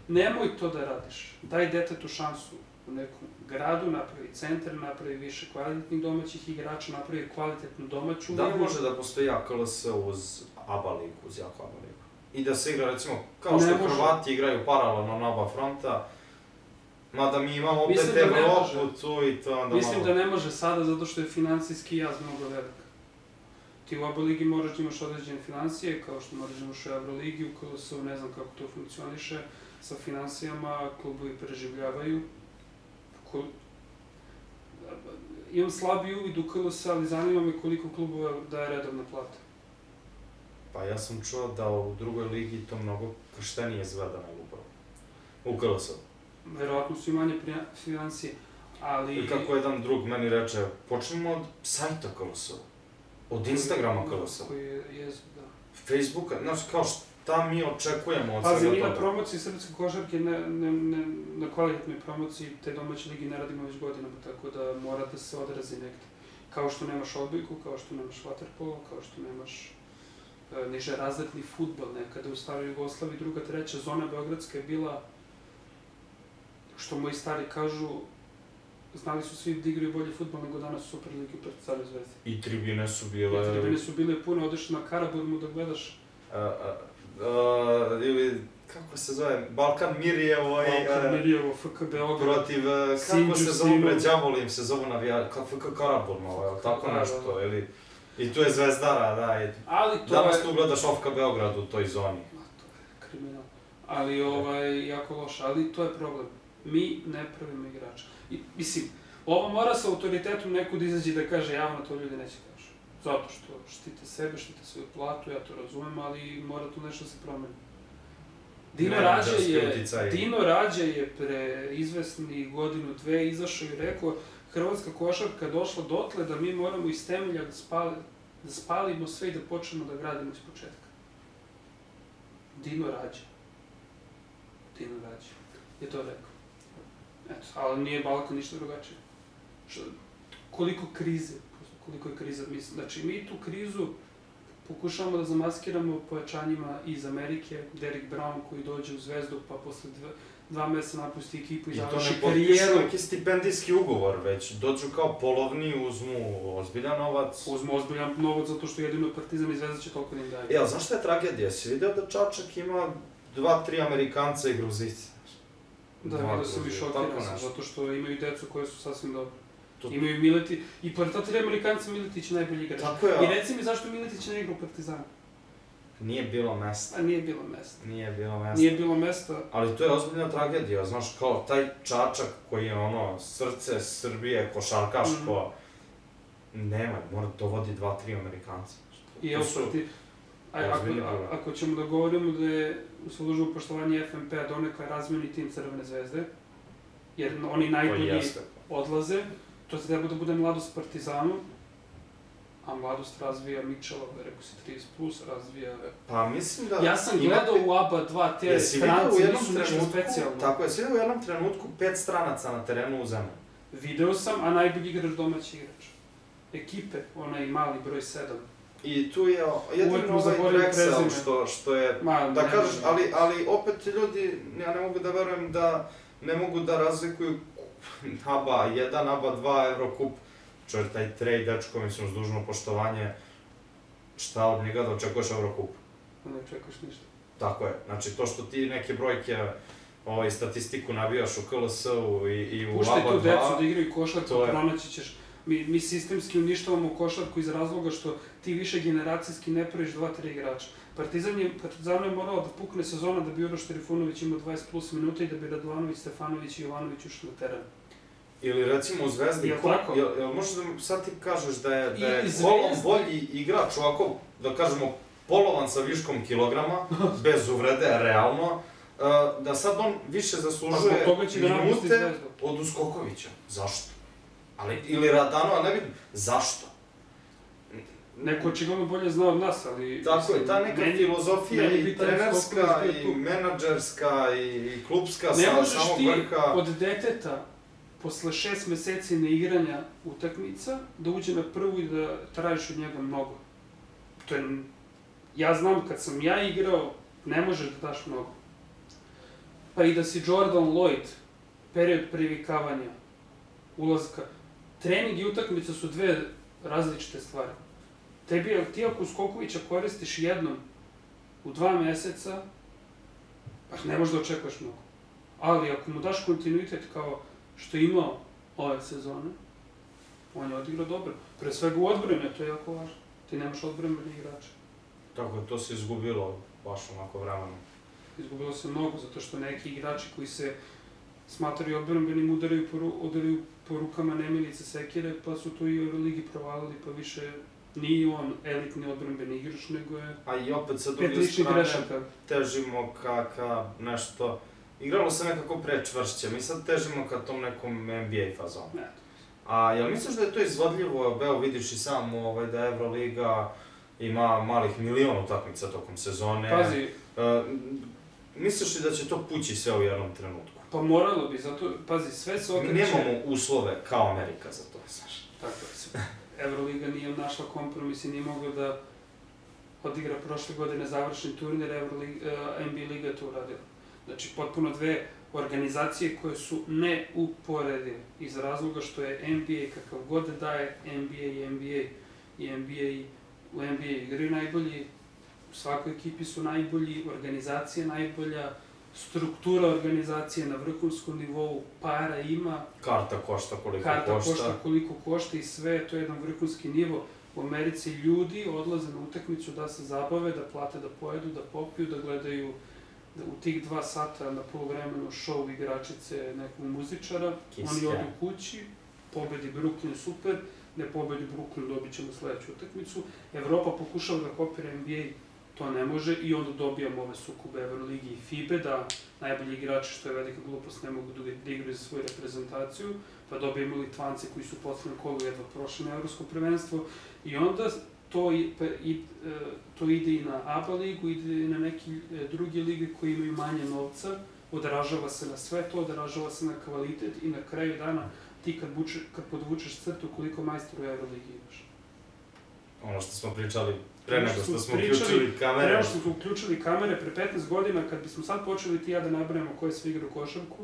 Nemoj to da radiš. Daj detetu šansu u nekom gradu, napravi centar, napravi više kvalitetnih domaćih igrača, napravi kvalitetnu domaću Da li može da postoji AKLS uz ABA ligu, uz jako ABA ligu? I da se igra, recimo, kao što. Hrvati igraju paralelno na oba fronta, mada mi imamo opet Mislim da Evropu tu i to onda Mislim malo... da ne može sada zato što je finansijski jaz mnogo velik. Ti u oba ligi moraš da imaš određene financije, kao što moraš da imaš u Euroligi, u KLS-u ne znam kako to funkcioniše, sa financijama klubovi preživljavaju. Ko... Imam slabi uvid u KLS, ali zanima me koliko klubova daje redovna plata. Pa ja sam čuo da u drugoj ligi to mnogo krštenije izgleda nego upravo. U KLS-u. Verovatno su i manje financije, ali... I kako jedan drug meni reče, počnemo od sajta KLS-u. Od Instagrama KLS-a. Koji je jezik, da. Facebooka, znaš, kao šta mi očekujemo od Pazi, svega mi na toga. promociji srpske košarke, ne, ne, ne, na kvalitetnoj promociji te domaće ligi ne radimo već godinama, tako da mora da se odrazi negde. Kao što nemaš odbojku, kao što nemaš waterpolo, kao što nemaš e, niže razletni futbol. Nekada u staroj Jugoslaviji druga, treća zona Beogradska je bila, što moji stari kažu, znali su svi da igraju bolje futbol nego danas u Superligi u Partizanu Zvezdi. I tribine su I bile... tribine su bile pune, odeš na Karaburmu da gledaš a, a, a, ili, kako se zove, Balkan Mirjevo i... Balkan a, Mirjevo, FK Beograd. protiv, e, kako se njima. bre, đavolim se zovu navija, kao FK Karaburma, ovaj, tako Da, da, nešto, da. ili... I tu je Zvezdara, da. I... Ali to Danas je... tu gledaš Ofka Beograd u toj zoni. Ma, to je kriminal. Ali ovaj, jako loše, ali to je problem. Mi ne pravimo igrača. I, mislim, ovo mora sa autoritetom neko da izađe da kaže javno, to ljudi neće. Zato što štite sebe, štite svoju platu, ja to razumem, ali mora tu nešto da se promeni. Dino Rađe je. Dino Rađe je pre izvesni godinu, dve izašao i rekao Hrvatska košarka došla dotle da mi moramo iz temelja da, spali, da spalimo sve i da počnemo da gradimo iz početka. Dino Rađe. Dino Rađe je to rekao. Eto, ali nije Balkan ništa drugačije. Što, koliko krize, koliko je kriza, mislim, znači mi tu krizu pokušavamo da zamaskiramo pojačanjima iz Amerike, Derek Brown koji dođe u Zvezdu pa posle dva, dva meseca napusti ekipu i I to završi ne potpišu karijeru. neki stipendijski ugovor, već dođu kao polovni, uzmu ozbiljan novac. Uzmu ozbiljan novac zato što jedino Partizan i Zvezda će toliko da im daje. Ali znaš šta je tragedija? Si video da Čačak ima dva, tri Amerikanca i Gruzici? Da, vidio sam i šokiran zato što imaju decu koje su sasvim dobre. To- Imaju Mileti, i pored ta tri Amerikanca Miletić je najbolji igrač. Tako je, I reci mi zašto Miletić ne igra u Partizanu? Nije bilo mesta. A nije bilo mesta. Nije bilo mesta. Nije bilo mesta, Ali to je ozbiljna tragedija, znaš, kao taj Čačak koji je ono, srce Srbije, košarkaško, Mhm. nema, mora da dovodi dva, tri Amerikanca. I evo su proti... Aj, ako, a- ako ćemo da govorimo da je u dužno poštovanje FNP-a donekle razmeni tim Crvene zvezde, jer oni najbolji odlaze, to se treba da bude mladost Partizanu, a mladost razvija Mičela, rekao si 30+, plus, razvija... Pa mislim da... Ja sam gledao u ABA 2, te Jesi jednom nisu nešto specijalno. tako je, si vidio u jednom trenutku pet stranaca na terenu u zemlji. Video sam, a najbolji igrač domaći igrač. Ekipe, onaj mali broj 7. I tu je jedino ovaj Drexel što, što je Ma, Da kažeš, ali, ali opet ljudi, ja ne mogu da verujem da ne mogu da razlikuju ABA 1, ABA 2, Eurocup, čovjek taj trej dečko, mislim, uz dužno poštovanje, šta od njega da očekuješ Eurocup? Ne očekuješ ništa. Tako je, znači to što ti neke brojke, ovaj, statistiku nabijaš u KLS-u i, i u Puštaj ABA tu 2, decu da igraju košarku, to je- pronaći ćeš. Mi, mi sistemski uništavamo košarku iz razloga što ti više generacijski ne praviš dva, tri igrača. Partizan je, Partizan je morao da pukne sezona da bi Uroš Trifunović imao 20 plus minuta i da bi Radovanović, Stefanović i Jovanović ušli na teren. Ili recimo u Zvezdi, Jel ko, jel, jel možeš da mi sad ti kažeš da je, da je kolom bolji igrač ovako, da kažemo, polovan sa viškom kilograma, bez uvrede, realno, uh, da sad on više zaslužuje minute od Uskokovića. Zašto? Ali, ili Radanova, ne vidim, zašto? Neko očigledno bolje zna od nas, ali... Tako je, ta neka meni- filozofija meni i trenerska, i menadžerska, i, i klubska Ne sa možeš samog ti vrha. od deteta posle šest meseci neigranja utakmica da uđe na prvu i da tražiš od njega mnogo. To je... Ja znam kad sam ja igrao, ne možeš da daš mnogo. Pa i da si Jordan Lloyd, period privikavanja, ulazka, trening i utakmica su dve različite stvari. Tebi, ti ako Skokovića koristiš jednom u dva meseca, pa ne možeš da očekuješ mnogo. Ali ako mu daš kontinuitet kao što je imao ove sezone, on je odigrao dobro. Pre svega u odbrane, to je jako važno. Ti nemaš odbrambene igrače. Tako je, to se izgubilo baš onako vremenom. Izgubilo se mnogo, zato što neki igrači koji se smatraju odbrambenim udaraju po, udaraju po rukama Nemilice Sekire, pa su tu i u Ligi provalili, pa više nije on elitni odbrambeni igrač, nego je A i opet sa druge strane, grešaka. težimo ka, ka nešto... Igralo se nekako pre čvršće, mi sad težimo ka tom nekom NBA fazonu. Ne. A jel misliš da je to izvodljivo, Beo vidiš i sam ovaj, da Euroliga ima malih milion utakmica tokom sezone? Pazi, E, misliš li da će to pući sve u jednom trenutku? pa moralo bi, zato, pazi, sve se Mi okreće... nemamo uslove kao Amerika za to, znaš. Tako je. sve. Euroliga nije našla kompromis i nije mogla da odigra prošle godine završni turnir, Euroliga, uh, NBA Liga je to uradila. Znači, potpuno dve organizacije koje su neuporedive iz razloga što je NBA kakav god da daje NBA i NBA i NBA i u NBA igraju najbolji, u svakoj ekipi su najbolji, organizacija najbolja, struktura organizacije na vrhunskom nivou, para ima, Karta košta koliko karta košta. košta koliko košta i sve, to je jedan vrhunski nivo. U Americi ljudi odlaze na utakmicu da se zabave, da plate, da pojedu, da popiju, da gledaju da u tih dva sata na polovremenu show igračice nekog muzičara, Kiss oni odu kući, pobedi Brooklyn super, ne pobedi Brooklyn dobit ćemo sledeću utakmicu. Evropa pokušava da kopira NBA, to ne može i onda dobijamo ove sukube Euroligi i FIBE, da najbolji igrači, što je velika glupost, ne mogu da da igraju za svoju reprezentaciju, pa dobijemo Litvance koji su u poslednjem kolu jedva prošli na evropsko prvenstvo i onda to, i, i, e, to ide i na ABA ligu, ide i na neke e, druge lige koji imaju manje novca, odražava se na sve to, odražava se na kvalitet i na kraju dana ti kad, buče, kad podvučeš crtu koliko majstora u Euroligi imaš. Ono što smo pričali pre nego što što smo pričali, uključili kamere. Prema što smo uključili kamere pre 15 godina, kad bismo sad počeli ti ja da nabrajamo koje sve igra u košarku,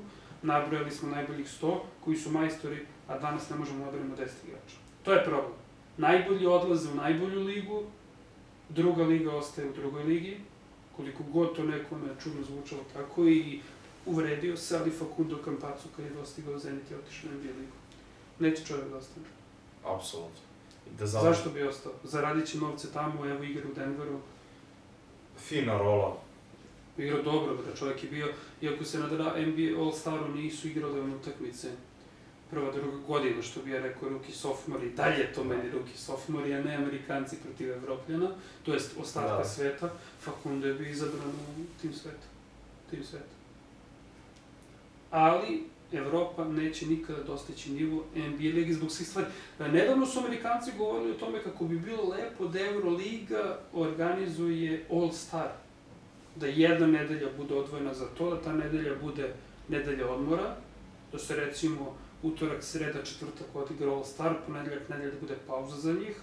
nabrojali smo najboljih 100 koji su majstori, a danas ne možemo da nabrajamo 10 igrača. To je problem. Najbolji odlaze u najbolju ligu, druga liga ostaje u drugoj ligi, koliko god to nekome čudno zvučalo tako i uvredio se, ali Facundo Campazzo kad je dostigao Zenit i otišao u NBA ligu. Neće čovjek da ostane. Apsolutno. Da završi. Zašto bi ostao? Zaradit će novce tamo, evo igra u Denveru, Fina rola. Igrao dobro, bre, čovjek je bio, iako se na NBA All-Staru nisu igrali one utakmice prva, druga godina, što bi ja rekao, ruki sophomore, i dalje je to meni ruki sophomore, a ne Amerikanci protiv Evropljana, to jest ostatka Da. sveta, Facundo je bio izabran u tim sveta, tim sveta. Ali, Evropa neće nikada dostići nivo NBA ligi zbog svih stvari. E, Nedavno su Amerikanci govorili o tome kako bi bilo lepo da Euroliga organizuje All-Star da jedna nedelja bude odvojena za to, da ta nedelja bude nedelja odmora, da se recimo utorak, sreda, četvrtak odigra All Star, ponedeljak, nedelja da bude pauza za njih,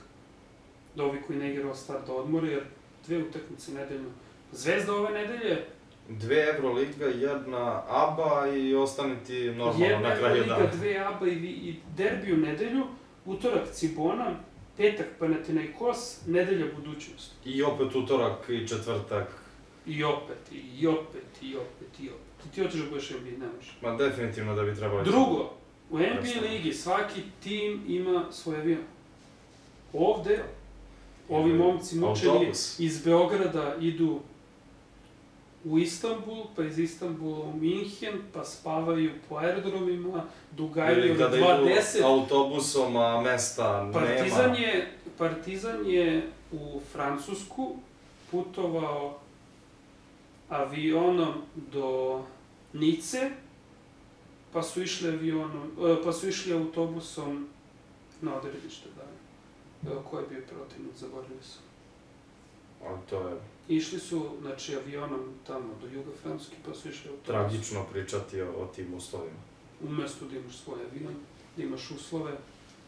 da ovi koji ne igra All Star da odmore, jer dve utakmice nedeljno. Zvezda ove nedelje, Dve Euroliga, jedna ABA i ostane ti normalno jedna na kraju dana. dve ABA i, i derbi u nedelju, utorak Cibona, petak Panathinaikos, nedelja budućnost. I opet utorak i četvrtak. I opet, i opet, i opet, i opet. I ti hoćeš da budeš NBA, ne možeš. Ma definitivno da bi trebalo... Drugo, u NBA ligi svaki tim ima svoj avion. Ovde, ovi momci mučeni iz Beograda idu u Istanbul, pa iz Istanbula u Minhen, pa spavaju po aerodromima, dugajaju od kada idu 2.10. autobusom, a mesta Partizan nema. je, Partizan je u Francusku putovao avionom do Nice, pa su išli avionom, e, pa su išli autobusom na odredište, da. E, Ko je bio protivnik, zaboravio sam. Ali to je Išli su, znači, avionom tamo do juga Francuske, pa su išli autobusom. tragično pričati o, o tim uslovima. Umesto da imaš svoj avion, da imaš uslove.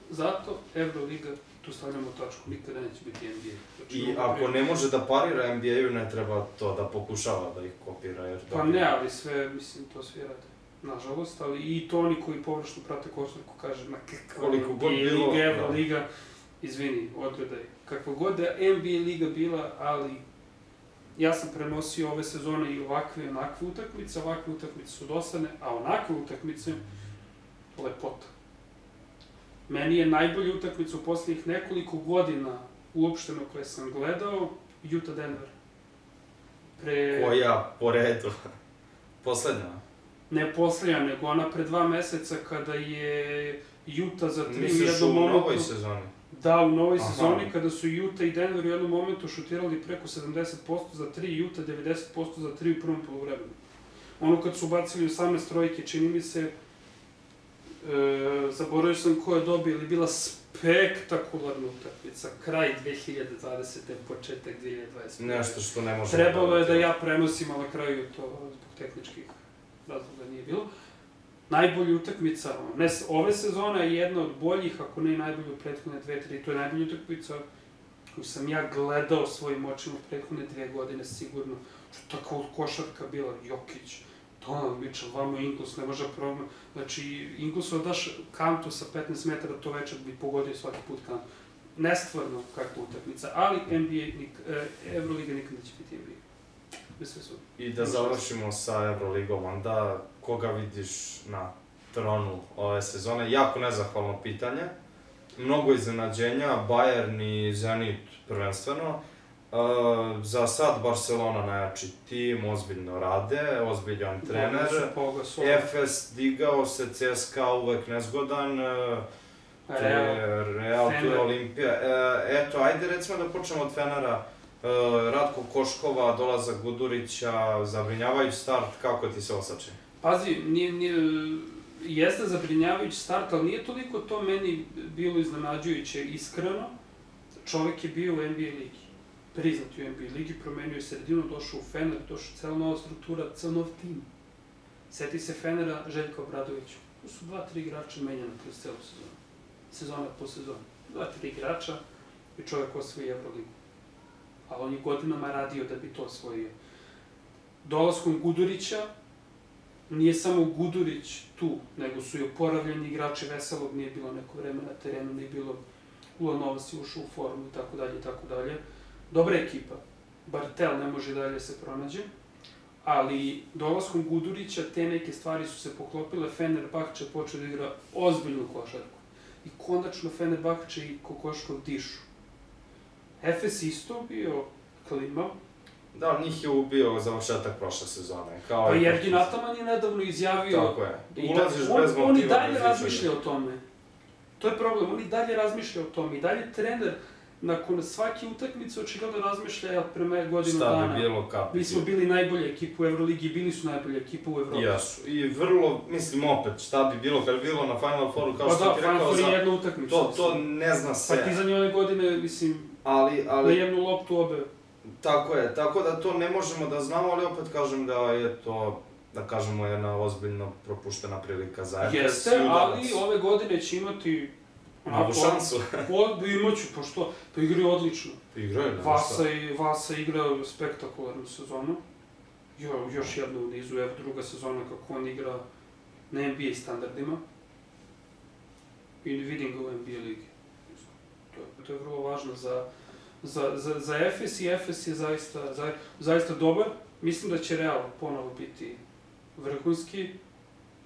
Zato Euroliga, tu stavljamo tačku, nikada neće biti NBA. Znači, I ako priča- ne može da parira NBA-u, ne treba to da pokušava da ih kopira, jer Pa ne, ali sve, mislim, to svi rade. Nažalost, ali i to oni koji površno prate košarku kaže, ma Koliko god bilo, liga, da. Liga, izvini, odgledaj. Kakva god da je NBA liga bila, ali ja sam prenosio ove sezone i ovakve i onakve utakmice, ovakve utakmice su dosadne, a onakve utakmice, lepota. Meni je najbolja utakmica u poslednjih nekoliko godina uopšteno koje sam gledao, Utah Denver. Pre... Koja po redu. Poslednja. Ne poslednja, nego ona pre dva meseca kada je Utah za tri u Misliš jednom u momentu... novoj sezoni? Da, u novoj Aha. sezoni kada su Utah i Denver u jednom momentu šutirali preko 70% za tri, Utah 90% za tri u prvom polovremenu. Ono kad su bacili 18 trojke, čini mi se, e, zaboravio sam ko je dobio, je bila spektakularna utakmica. Kraj 2020. početak 2021. Nešto što ne može... Trebalo je da ja prenosim, ali na kraju to zbog tehničkih razloga nije bilo. Najbolja utakmica, ne, ove sezone je jedna od boljih, ako ne i najbolja u prethodne dve, tri, to je najbolja utakmica koju sam ja gledao svojim očima prethodne dve godine sigurno. Tako košarka bila, Jokić, Donovan Mitchell, vamo Ingles, ne može problem. Znači, Inglesu daš kantu sa 15 metara, to večer bi pogodio svaki put kantu. Nestvarno kakva utakmica, ali NBA, nik, Euroliga nikad neće biti NBA. Bez sve su. I da završimo sa Euroligom, onda koga vidiš na tronu ove sezone? Jako nezahvalno pitanje. mnogo iznenađenja, Bayern i Zenit prvenstveno. Uh, za sad Barcelona najjači tim, ozbiljno rade, ozbiljan trener. Efes digao se, CSKA uvek nezgodan, uh, Real, Real tu je Olimpija. E, eto, ajde recimo da počnemo od Fenera. E, Ratko Koškova, dolazak Gudurića, zabrinjavajući start, kako ti se osače? Pazi, nije, nije, jeste zabrinjavajući start, ali nije toliko to meni bilo iznenađujuće iskreno. Čovek je bio u NBA ligi, priznat u NBA ligi, promenio je sredinu, došao u Fener, došao cela nova struktura, cel nov tim. Seti se Fenera, Željka Obradovića. To su dva, tri igrača menjana kroz celu sezonu. Sezona po sezoni. Dva, tri igrača i čovek osvoji Euroligu. Ali on je godinama radio da bi to osvojio. Dolaskom Gudurića, nije samo Gudurić tu, nego su i oporavljeni igrači Veselog, nije bilo neko vreme na terenu, nije bilo Ulanova si ušao u formu i tako dalje tako dalje. Dobra ekipa. Bartel ne može dalje se pronađe, ali dolaskom Gudurića te neke stvari su se poklopile, Fenerbahče počeo da igra ozbiljnu košarku. I konačno Fenerbahče i Kokoškov dišu. Efes isto bio klimav, Da, njih je ubio završetak prošle sezone. Kao pa Jergin Ataman je nedavno izjavio... Tako je. Ulaziš on, bez motiva. On i dalje razmišlja o tome. To je problem, on i dalje razmišlja o tome. I dalje trener, nakon svake utakmice, očigledno razmišlja prema godinu Šta dana. Šta bi bilo Mi smo bili najbolja ekipa u Euroligi, bili su najbolja ekipa u Evropi. Jesu. I vrlo, mislim, opet, šta bi bilo kad bi bilo na Final Fouru, kao pa što da, ti rekao, Final Four je jedna utakmica. To, to ne zna se. Partizan je ove godine, mislim, ali, ali, na jednu loptu obe. Tako je, tako da to ne možemo da znamo, ali opet kažem da je to da kažemo, jedna ozbiljno propuštena prilika za EFS. Jeste, ali ove godine će imati Novu šansu. Od, imaću, pa što? Pa igraju odlično. Igraju, da, Vasa, i, Vasa igra spektakularnu sezonu. Jo, još jednu u nizu, evo druga sezona kako on igra na NBA standardima. I vidim ga u NBA ligi. To je, to je vrlo važno za, za, za, za Efes i Efes je zaista, za, zaista dobar. Mislim da će Real ponovo biti vrhunski.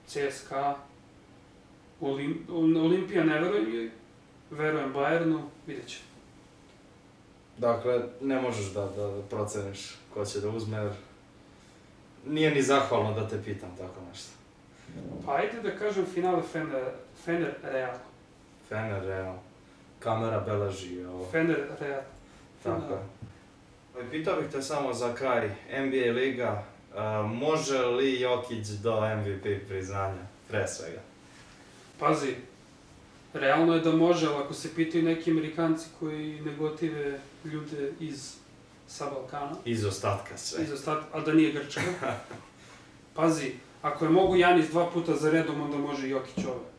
CSKA, Olim, Olimpija ne verujem joj, verujem Bayernu, vidjet ćemo. Dakle, ne možeš da, da, proceniš ko će da uzme, jer nije ni zahvalno da te pitam tako nešto. Pa ajde da kažem finale Fener, Fener Real. Fener Real. Kamera beleži ovo. Fener Real. Tako je. Pitao bih te samo za kraj, NBA Liga, uh, može li Jokić do MVP priznanja, pre svega? Pazi, realno je da može, ali ako se pitaju neki Amerikanci koji ne gotive ljude iz sa Balkana. Iz ostatka sve. Iz ostatka, a da nije Grčka. Pazi, ako je mogu Janis dva puta za redom, onda može Jokić ove.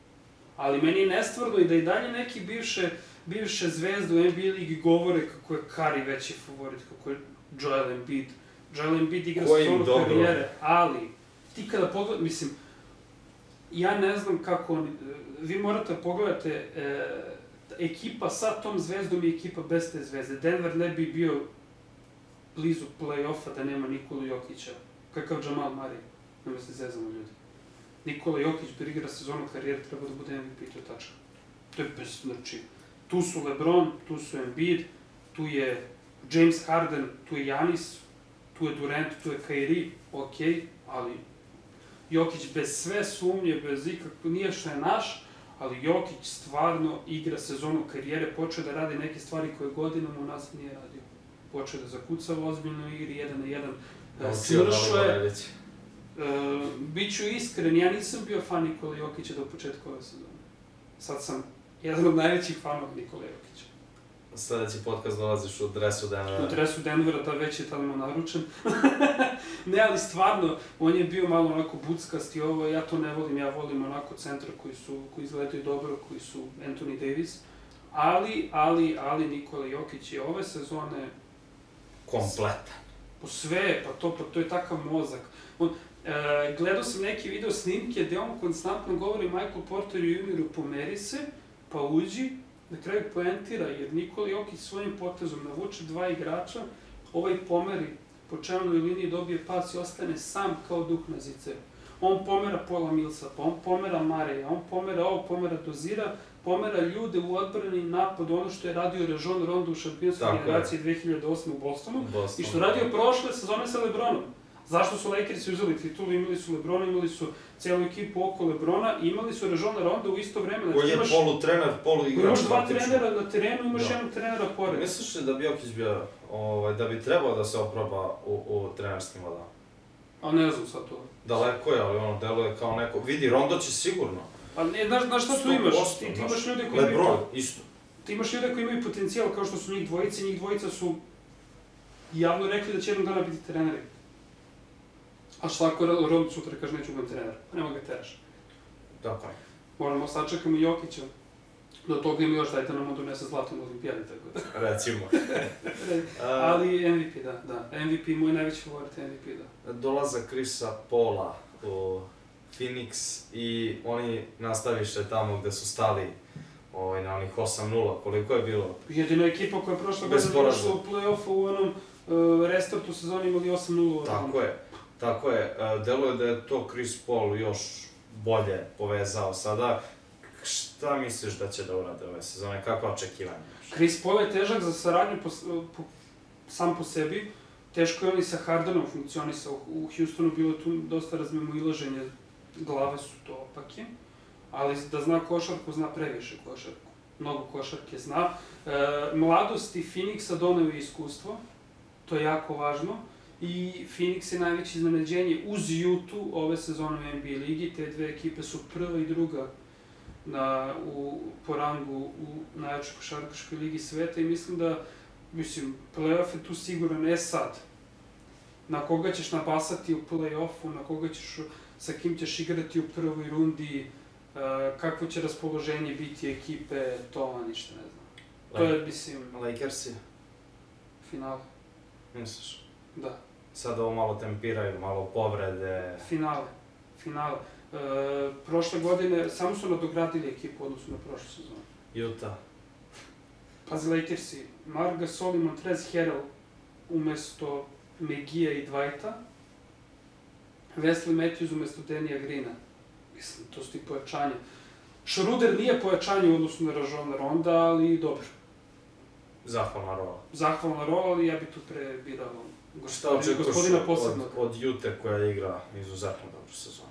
Ali meni je nestvarno i da i dalje neki bivše, bivše zvezde u NBA ligi govore kako je Kari veći favorit, kako je Joel Embiid. Joel Embiid igra solo karijere, ali ti kada pogled, mislim, ja ne znam kako oni, vi morate pogledate, e, ekipa sa tom zvezdom i ekipa bez te zvezde. Denver ne bi bio blizu play-offa da nema Nikolu Jokića. Kakav Jamal Murray. Nema se zezamo ljudi. Nikola Jokić bi igra sezonu karijere, treba da bude MVP, to je tačka. To je bez, znači, tu su LeBron, tu su Embiid, tu je James Harden, tu je Janis, tu je Durant, tu je Kyrie, ok, ali Jokić bez sve sumnje, bez ikakve, nije što je naš, ali Jokić stvarno igra sezonu karijere, počeo da radi neke stvari koje godinama u nas nije radio. Počeo da zakucava ozbiljno igri, jedan na jedan, da svršuje. E, biću iskren, ja nisam bio fan Nikola Jokića do početka ove sezone. Sad sam jedan od najvećih fanova Nikola Jokića sledeći podcast dolaziš u dresu Denvera. U dresu Denvera, da već je tamo naručen. ne, ali stvarno, on je bio malo onako buckast i ovo, ja to ne volim, ja volim onako centra koji su, koji izgledaju dobro, koji su Anthony Davis. Ali, ali, ali Nikola Jokić je ove sezone... Kompletan. Po sve, pa to, pa to je takav mozak. On, e, gledao sam neke video snimke gde on konstantno govori Michael Porter junioru pomeri se, pa uđi, na kraju poentira, jer Nikola Jokić svojim potezom navuče dva igrača, ovaj pomeri po čelnoj liniji dobije pas i ostane sam kao duh na ziceru. On pomera Pola Milsa, pa on pomera Mareja, on pomera ovo, pomera Dozira, pomera ljude u odbrani i napadu, ono što je radio Rejon Rondo u šampionskoj generaciji 2008. u Bostonu, Boston. i što radio prošle sezone sa Lebronom. Zašto su Lakersi uzeli titulu, imali su Lebrona, imali su celu ekipu oko Lebrona i imali su Rejona Ronda u isto vreme. Znači, Koji je imaš, polu trener, polu igrač. imaš dva praktično. trenera na terenu, imaš Da. jednog trenera pored. Misliš li da bi Jokić bio, ovaj, da bi trebao da se oproba u, u trenerskim vodama? A ne znam sad to. Daleko je, ali ono, deluje kao neko... Vidi, Rondo će sigurno. Pa ne, znaš, znaš šta tu 100%, imaš? Ti, ti imaš ljude koji Lebron, imaju, isto. ti imaš ljude koji imaju potencijal kao što su njih dvojice, njih dvojica su javno rekli da će jednog dana biti treneri. A šta ako Rond sutra kaže neću budem trener? Pa nema ga teraš. Tako je. Moramo sačekamo Jokića. Do toga ima još, dajte nam on donese zlato na olimpijadi, tako da. Recimo. Ali MVP, da, da. MVP, moj najveći favorit MVP, da. dolazak Krisa Pola u Phoenix i oni nastaviše tamo gde su stali ovaj, na onih 8-0, koliko je bilo? Jedina ekipa koja je prošla godina došla u play-offu u onom uh, restartu sezoni imali 8-0 u Tako je, tako je. E, Deluje da je to Chris Paul još bolje povezao sada. Šta misliš da će da urade ove sezone? Kakva očekivanja? Chris Paul je težak za saradnju po, po, sam po sebi. Teško je on i sa Hardenom funkcionisao. U Houstonu bilo tu dosta razmimoilaženja, glave su to opake. Ali da zna košarku, zna previše košarku. Mnogo košarke zna. E, mladosti Phoenixa doneo je iskustvo, to je jako važno. I Phoenix je najveće iznenađenje uz Utah ove sezone u NBA ligi. Te dve ekipe su prva i druga na, u, po rangu u najjačoj košarkaškoj ligi sveta i mislim da, mislim, playoff je tu siguran, e sad, na koga ćeš napasati u play-offu, na koga ćeš, sa kim ćeš igrati u prvoj rundi, uh, kakvo će raspoloženje biti ekipe, to vam ništa ne znam. To je, mislim, Lakersi, final, misliš? da, Sad ovo malo tempiraju, malo povrede. finale, finale. Uh, prošle godine samo su nadogradili ekipu u odnosu na prošlu sezonu. Utah. Pazi Lakersi, Marc Gasol i Montrez Harrell umesto Megija i Dwighta, Wesley Matthews umesto Denija Greena. Mislim, to su ti pojačanja. Schroeder nije pojačanje u odnosu na Rajona Ronda, ali dobro. Zahvalna rola. Zahvalna rola, ali ja bi tu pre birao Šta gospodina, očekuješ gospodina od, od Jute koja igra izuzetno dobru sezonu?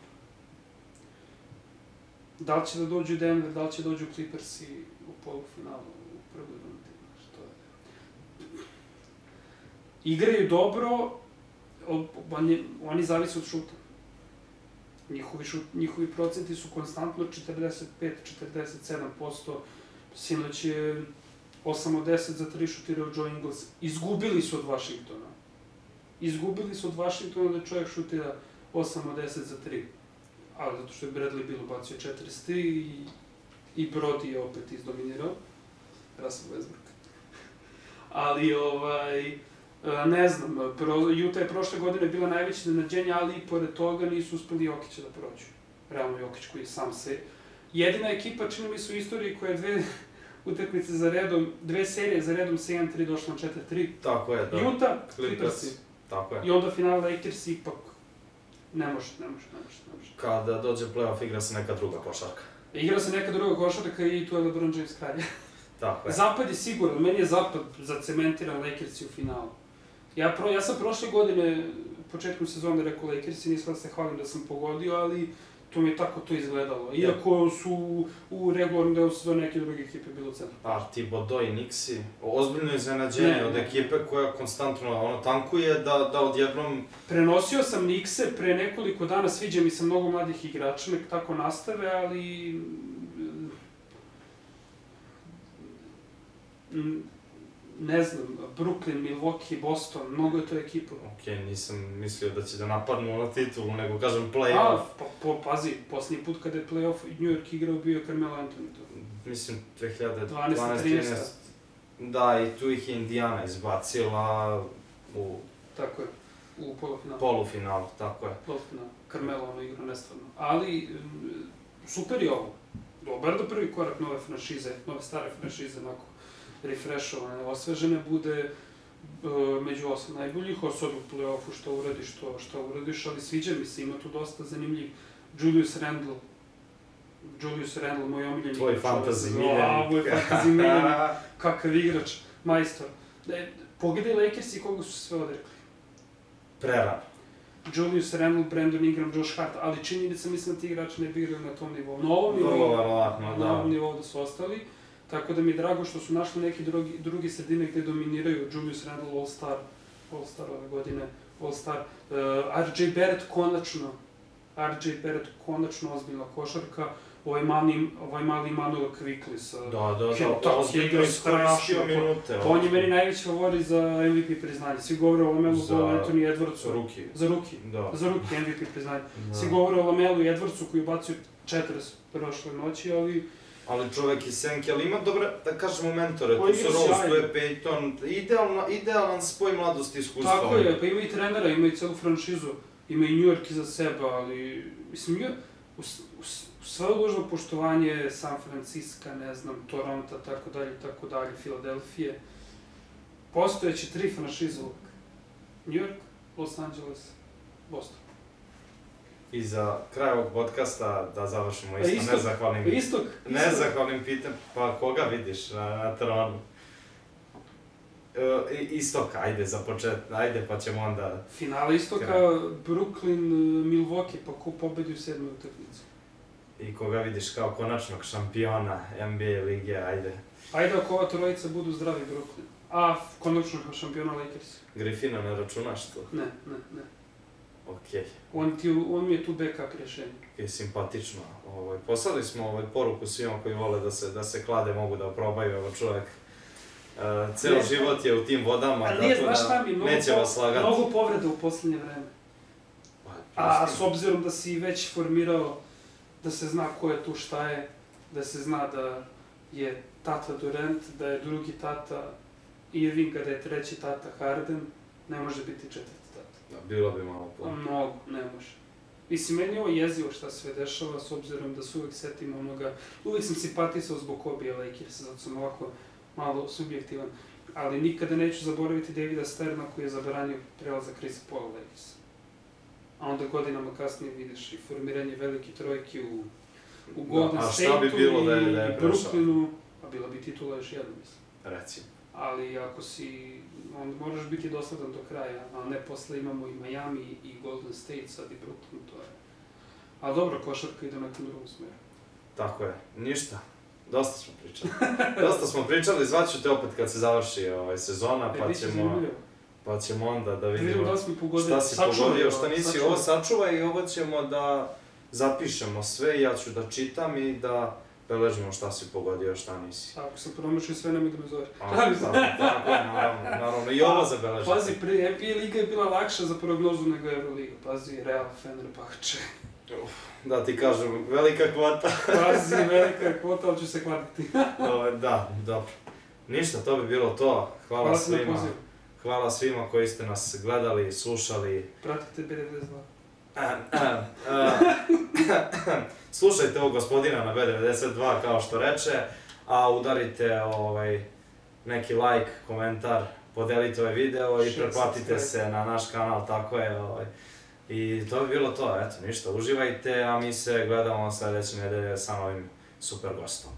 Da li će da dođu Denver, da li će da dođu Clippers i u polufinalu, u prvoj rundi, što je. Igraju dobro, oni, oni zavise od šuta. Njihovi, šut, njihovi procenti su konstantno 45-47%. Sinoć je 8 od 10 za 3 šutirao Joe Ingles. Izgubili su od Vašingtona. Izgubili su od Vašingtona da čovjek šutira 8 od 10 za 3 ali zato što je Bradley bilo bacio 43 i, i Brody je opet izdominirao. Russell Westbrook. ali, ovaj, e, ne znam, pro, Utah je prošle godine bila najveće iznenađenje, ali i pored toga nisu uspeli Jokića da prođu. Realno Jokić koji je sam se... Jedina ekipa, čini mi se u istoriji, koja je dve utakmice za redom, dve serije za redom sa 1-3 došla na 4-3. Tako je, da. Utah, Clippers. Clippersi. Tako je. I onda final Lakers ipak ne može, ne može, ne može, ne može. Kada dođe playoff igra se neka druga košarka. Igra se neka druga košarka i tu je LeBron James kralj. Tako je. Zapad je siguran, meni je zapad zacementiran Lakersi u finalu. Ja, pro, ja sam prošle godine, početkom sezone rekao Lakersi, nisam da se hvalim da sam pogodio, ali to mi je tako to izgledalo. Iako su u regularnom delu sezone neke druge ekipe bilo u centru. A Thibodeau i Nixi, ozbiljno iznenađenje Ne, od ekipe koja konstantno ono, tankuje da, da odjednom Prenosio sam Nikse pre nekoliko dana, sviđa mi se mnogo mladih igrača, nek tako nastave, ali... mm, Ne znam, Brooklyn, Milwaukee, Boston, mnogo je to ekipa. Ok, nisam mislio da će da napadnu na titulu, nego kažem A, play-off. pa, po, pazi, posljednji put kada je playoff New York igrao bio je Carmelo Anthony. To. Mislim, 2012 12, 13 13. Da, i tu ih je Indiana izbacila u Tako je, u polufinalu. polufinalu, tako je. Polufinalu. Carmelo ono igra nestvarno. Ali, mm, super je ovo. Dobar da prvi korak nove franšize, nove stare franšize, onako refrešovane, osvežene, bude uh, među osam najboljih, osobi u play-offu što uradiš, što, što uradiš, ali sviđa mi se, ima tu dosta zanimljivih. Julius Randle, Julius Randle, moj omiljeni Tvoj fantasy miljenik. A, moj fantasy miljenik. Kakav igrač, majstor. E, pogledaj Lakers i koga su se sve odrekli. Prerano. Julius Randle, Brandon Ingram, Josh Hart, ali činjenica mislim da ti igrači ne bi igrali na tom nivou. Na ovom Vrlo nivou, verovatno, na ovom da. nivou da su ostali. Tako da mi je drago što su našli neki drugi, drugi sredine gde dominiraju Julius Randle All-Star, All-Star ove godine, All-Star. Uh, RJ Barrett konačno, RJ Barrett konačno ozbiljna košarka, ovaj mali, ovaj mali Manuel Quickly sa... Da, da, da, Kentucky ozbiljno iskoristio minute. On je meni najveći favorit za MVP priznanje. Svi govore o Lamelu Za- Anthony Edwardsu. Ruki. Za ruki. Da. Za ruki MVP priznanje. Da. Svi govore o Lamelu i Edwardsu koji ubacio 40 prošle noći, ali Ali čovek iz Senke, ali ima dobre, da kažemo, mentore, tu su Rose, tu je Peyton, idealno, idealan spoj mladosti i iskustva. tako je, pa ima i trenera, ima i celu franšizu, ima i New York iza sebe, ali, mislim, New York, sve dužno poštovanje San Francisco, ne znam, Toronto, tako dalje, tako dalje, Filadelfije, postojeće tri franšize. New York, Los Angeles, Boston. I za kraj ovog podcasta da završimo A isto isto- nezahvalnim, Istok, nezahvalnim pitanjem, pa koga vidiš na, na tronu? E, istok, ajde za počet, ajde pa ćemo onda... Finale istoka, Brooklyn, Milwaukee, pa ko pobedi u sedmoj utakmici. I koga vidiš kao konačnog šampiona NBA lige, ajde. Ajde ako ova trojica budu zdravi Brooklyn. A, konačno šampiona Lakers. Griffina ne računaš to? Ne, ne, ne. Okej. On, ti, on mi je tu backup rješenje. je simpatično. Ovaj, poslali smo ovaj, poruku svima koji vole da se, da se klade, mogu da probaju, evo čovjek. Uh, ceo Ne, život je u tim vodama, Ali nije, tako da mnogo, neće vas lagati. mnogo povreda u posljednje vreme. Pa, A pusti. s obzirom da si već formirao, da se zna ko je tu šta je, da se zna da je tata Durant, da je drugi tata Irving, da je treći tata Harden, ne može biti četvrti. Da, bilo bi malo Pa po... mnogo, ne može. Mislim, meni je ovo jezivo šta se sve dešava, s obzirom da se uvek setim onoga... Uvek sam simpatisao zbog Kobe Lakersa, zato sam ovako malo subjektivan. Ali nikada neću zaboraviti Davida Sterna koji je zabranio prelazak Chrisa Paula Lakersa. A onda godinama kasnije vidiš i formiranje velike trojke u, u Golden Da, a šta State-u bi bilo da je- i da je prešao? Brooklynu, a bila bi titula još jedna, mislim. Recimo. Ali ako si, onda moraš biti dosledan do kraja, a ne posle imamo i Miami i Golden State, sad i Brooklyn, to je... Ali dobro, košarka ide u nekom drugom smeru. Tako je. Ništa. Dosta smo pričali. Dosta smo pričali, zvaću te opet kad se završi ovaj, sezona, E, pa ćemo, zanimljivo. pa ćemo onda da Da vidimo da pogodili. šta si Sačuvaj pogodio, šta nisi. sačuvaj. Ovo sačuvaj i ovo ćemo da zapišemo sve, ja ću da čitam i da beležimo šta si pogodio, šta nisi. Ako sam promašio sve, nemoj da me zove. A, tako, tako naravno, naravno. I ovo zabeležite. Pazi, pre NBA liga je bila lakša za prognozu nego Euroliga. Pazi, Real, Fenerbahče. Da ti kažem, velika kvota. Pazi, velika kvota, ali ću se kladiti. Ovaj, da, dobro. Ništa, to bi bilo to. Hvala, Hvala svima. Hvala svima koji ste nas gledali, slušali. Pratite B92. Slušajte ovog gospodina na B92 kao što reče, a udarite ovaj, neki like, komentar, podelite ovaj video i subscribe. se na naš kanal, tako je. Ovaj. I to bi bilo to, eto, ništa, uživajte, a mi se gledamo sledeće nedelje sa novim super gostom.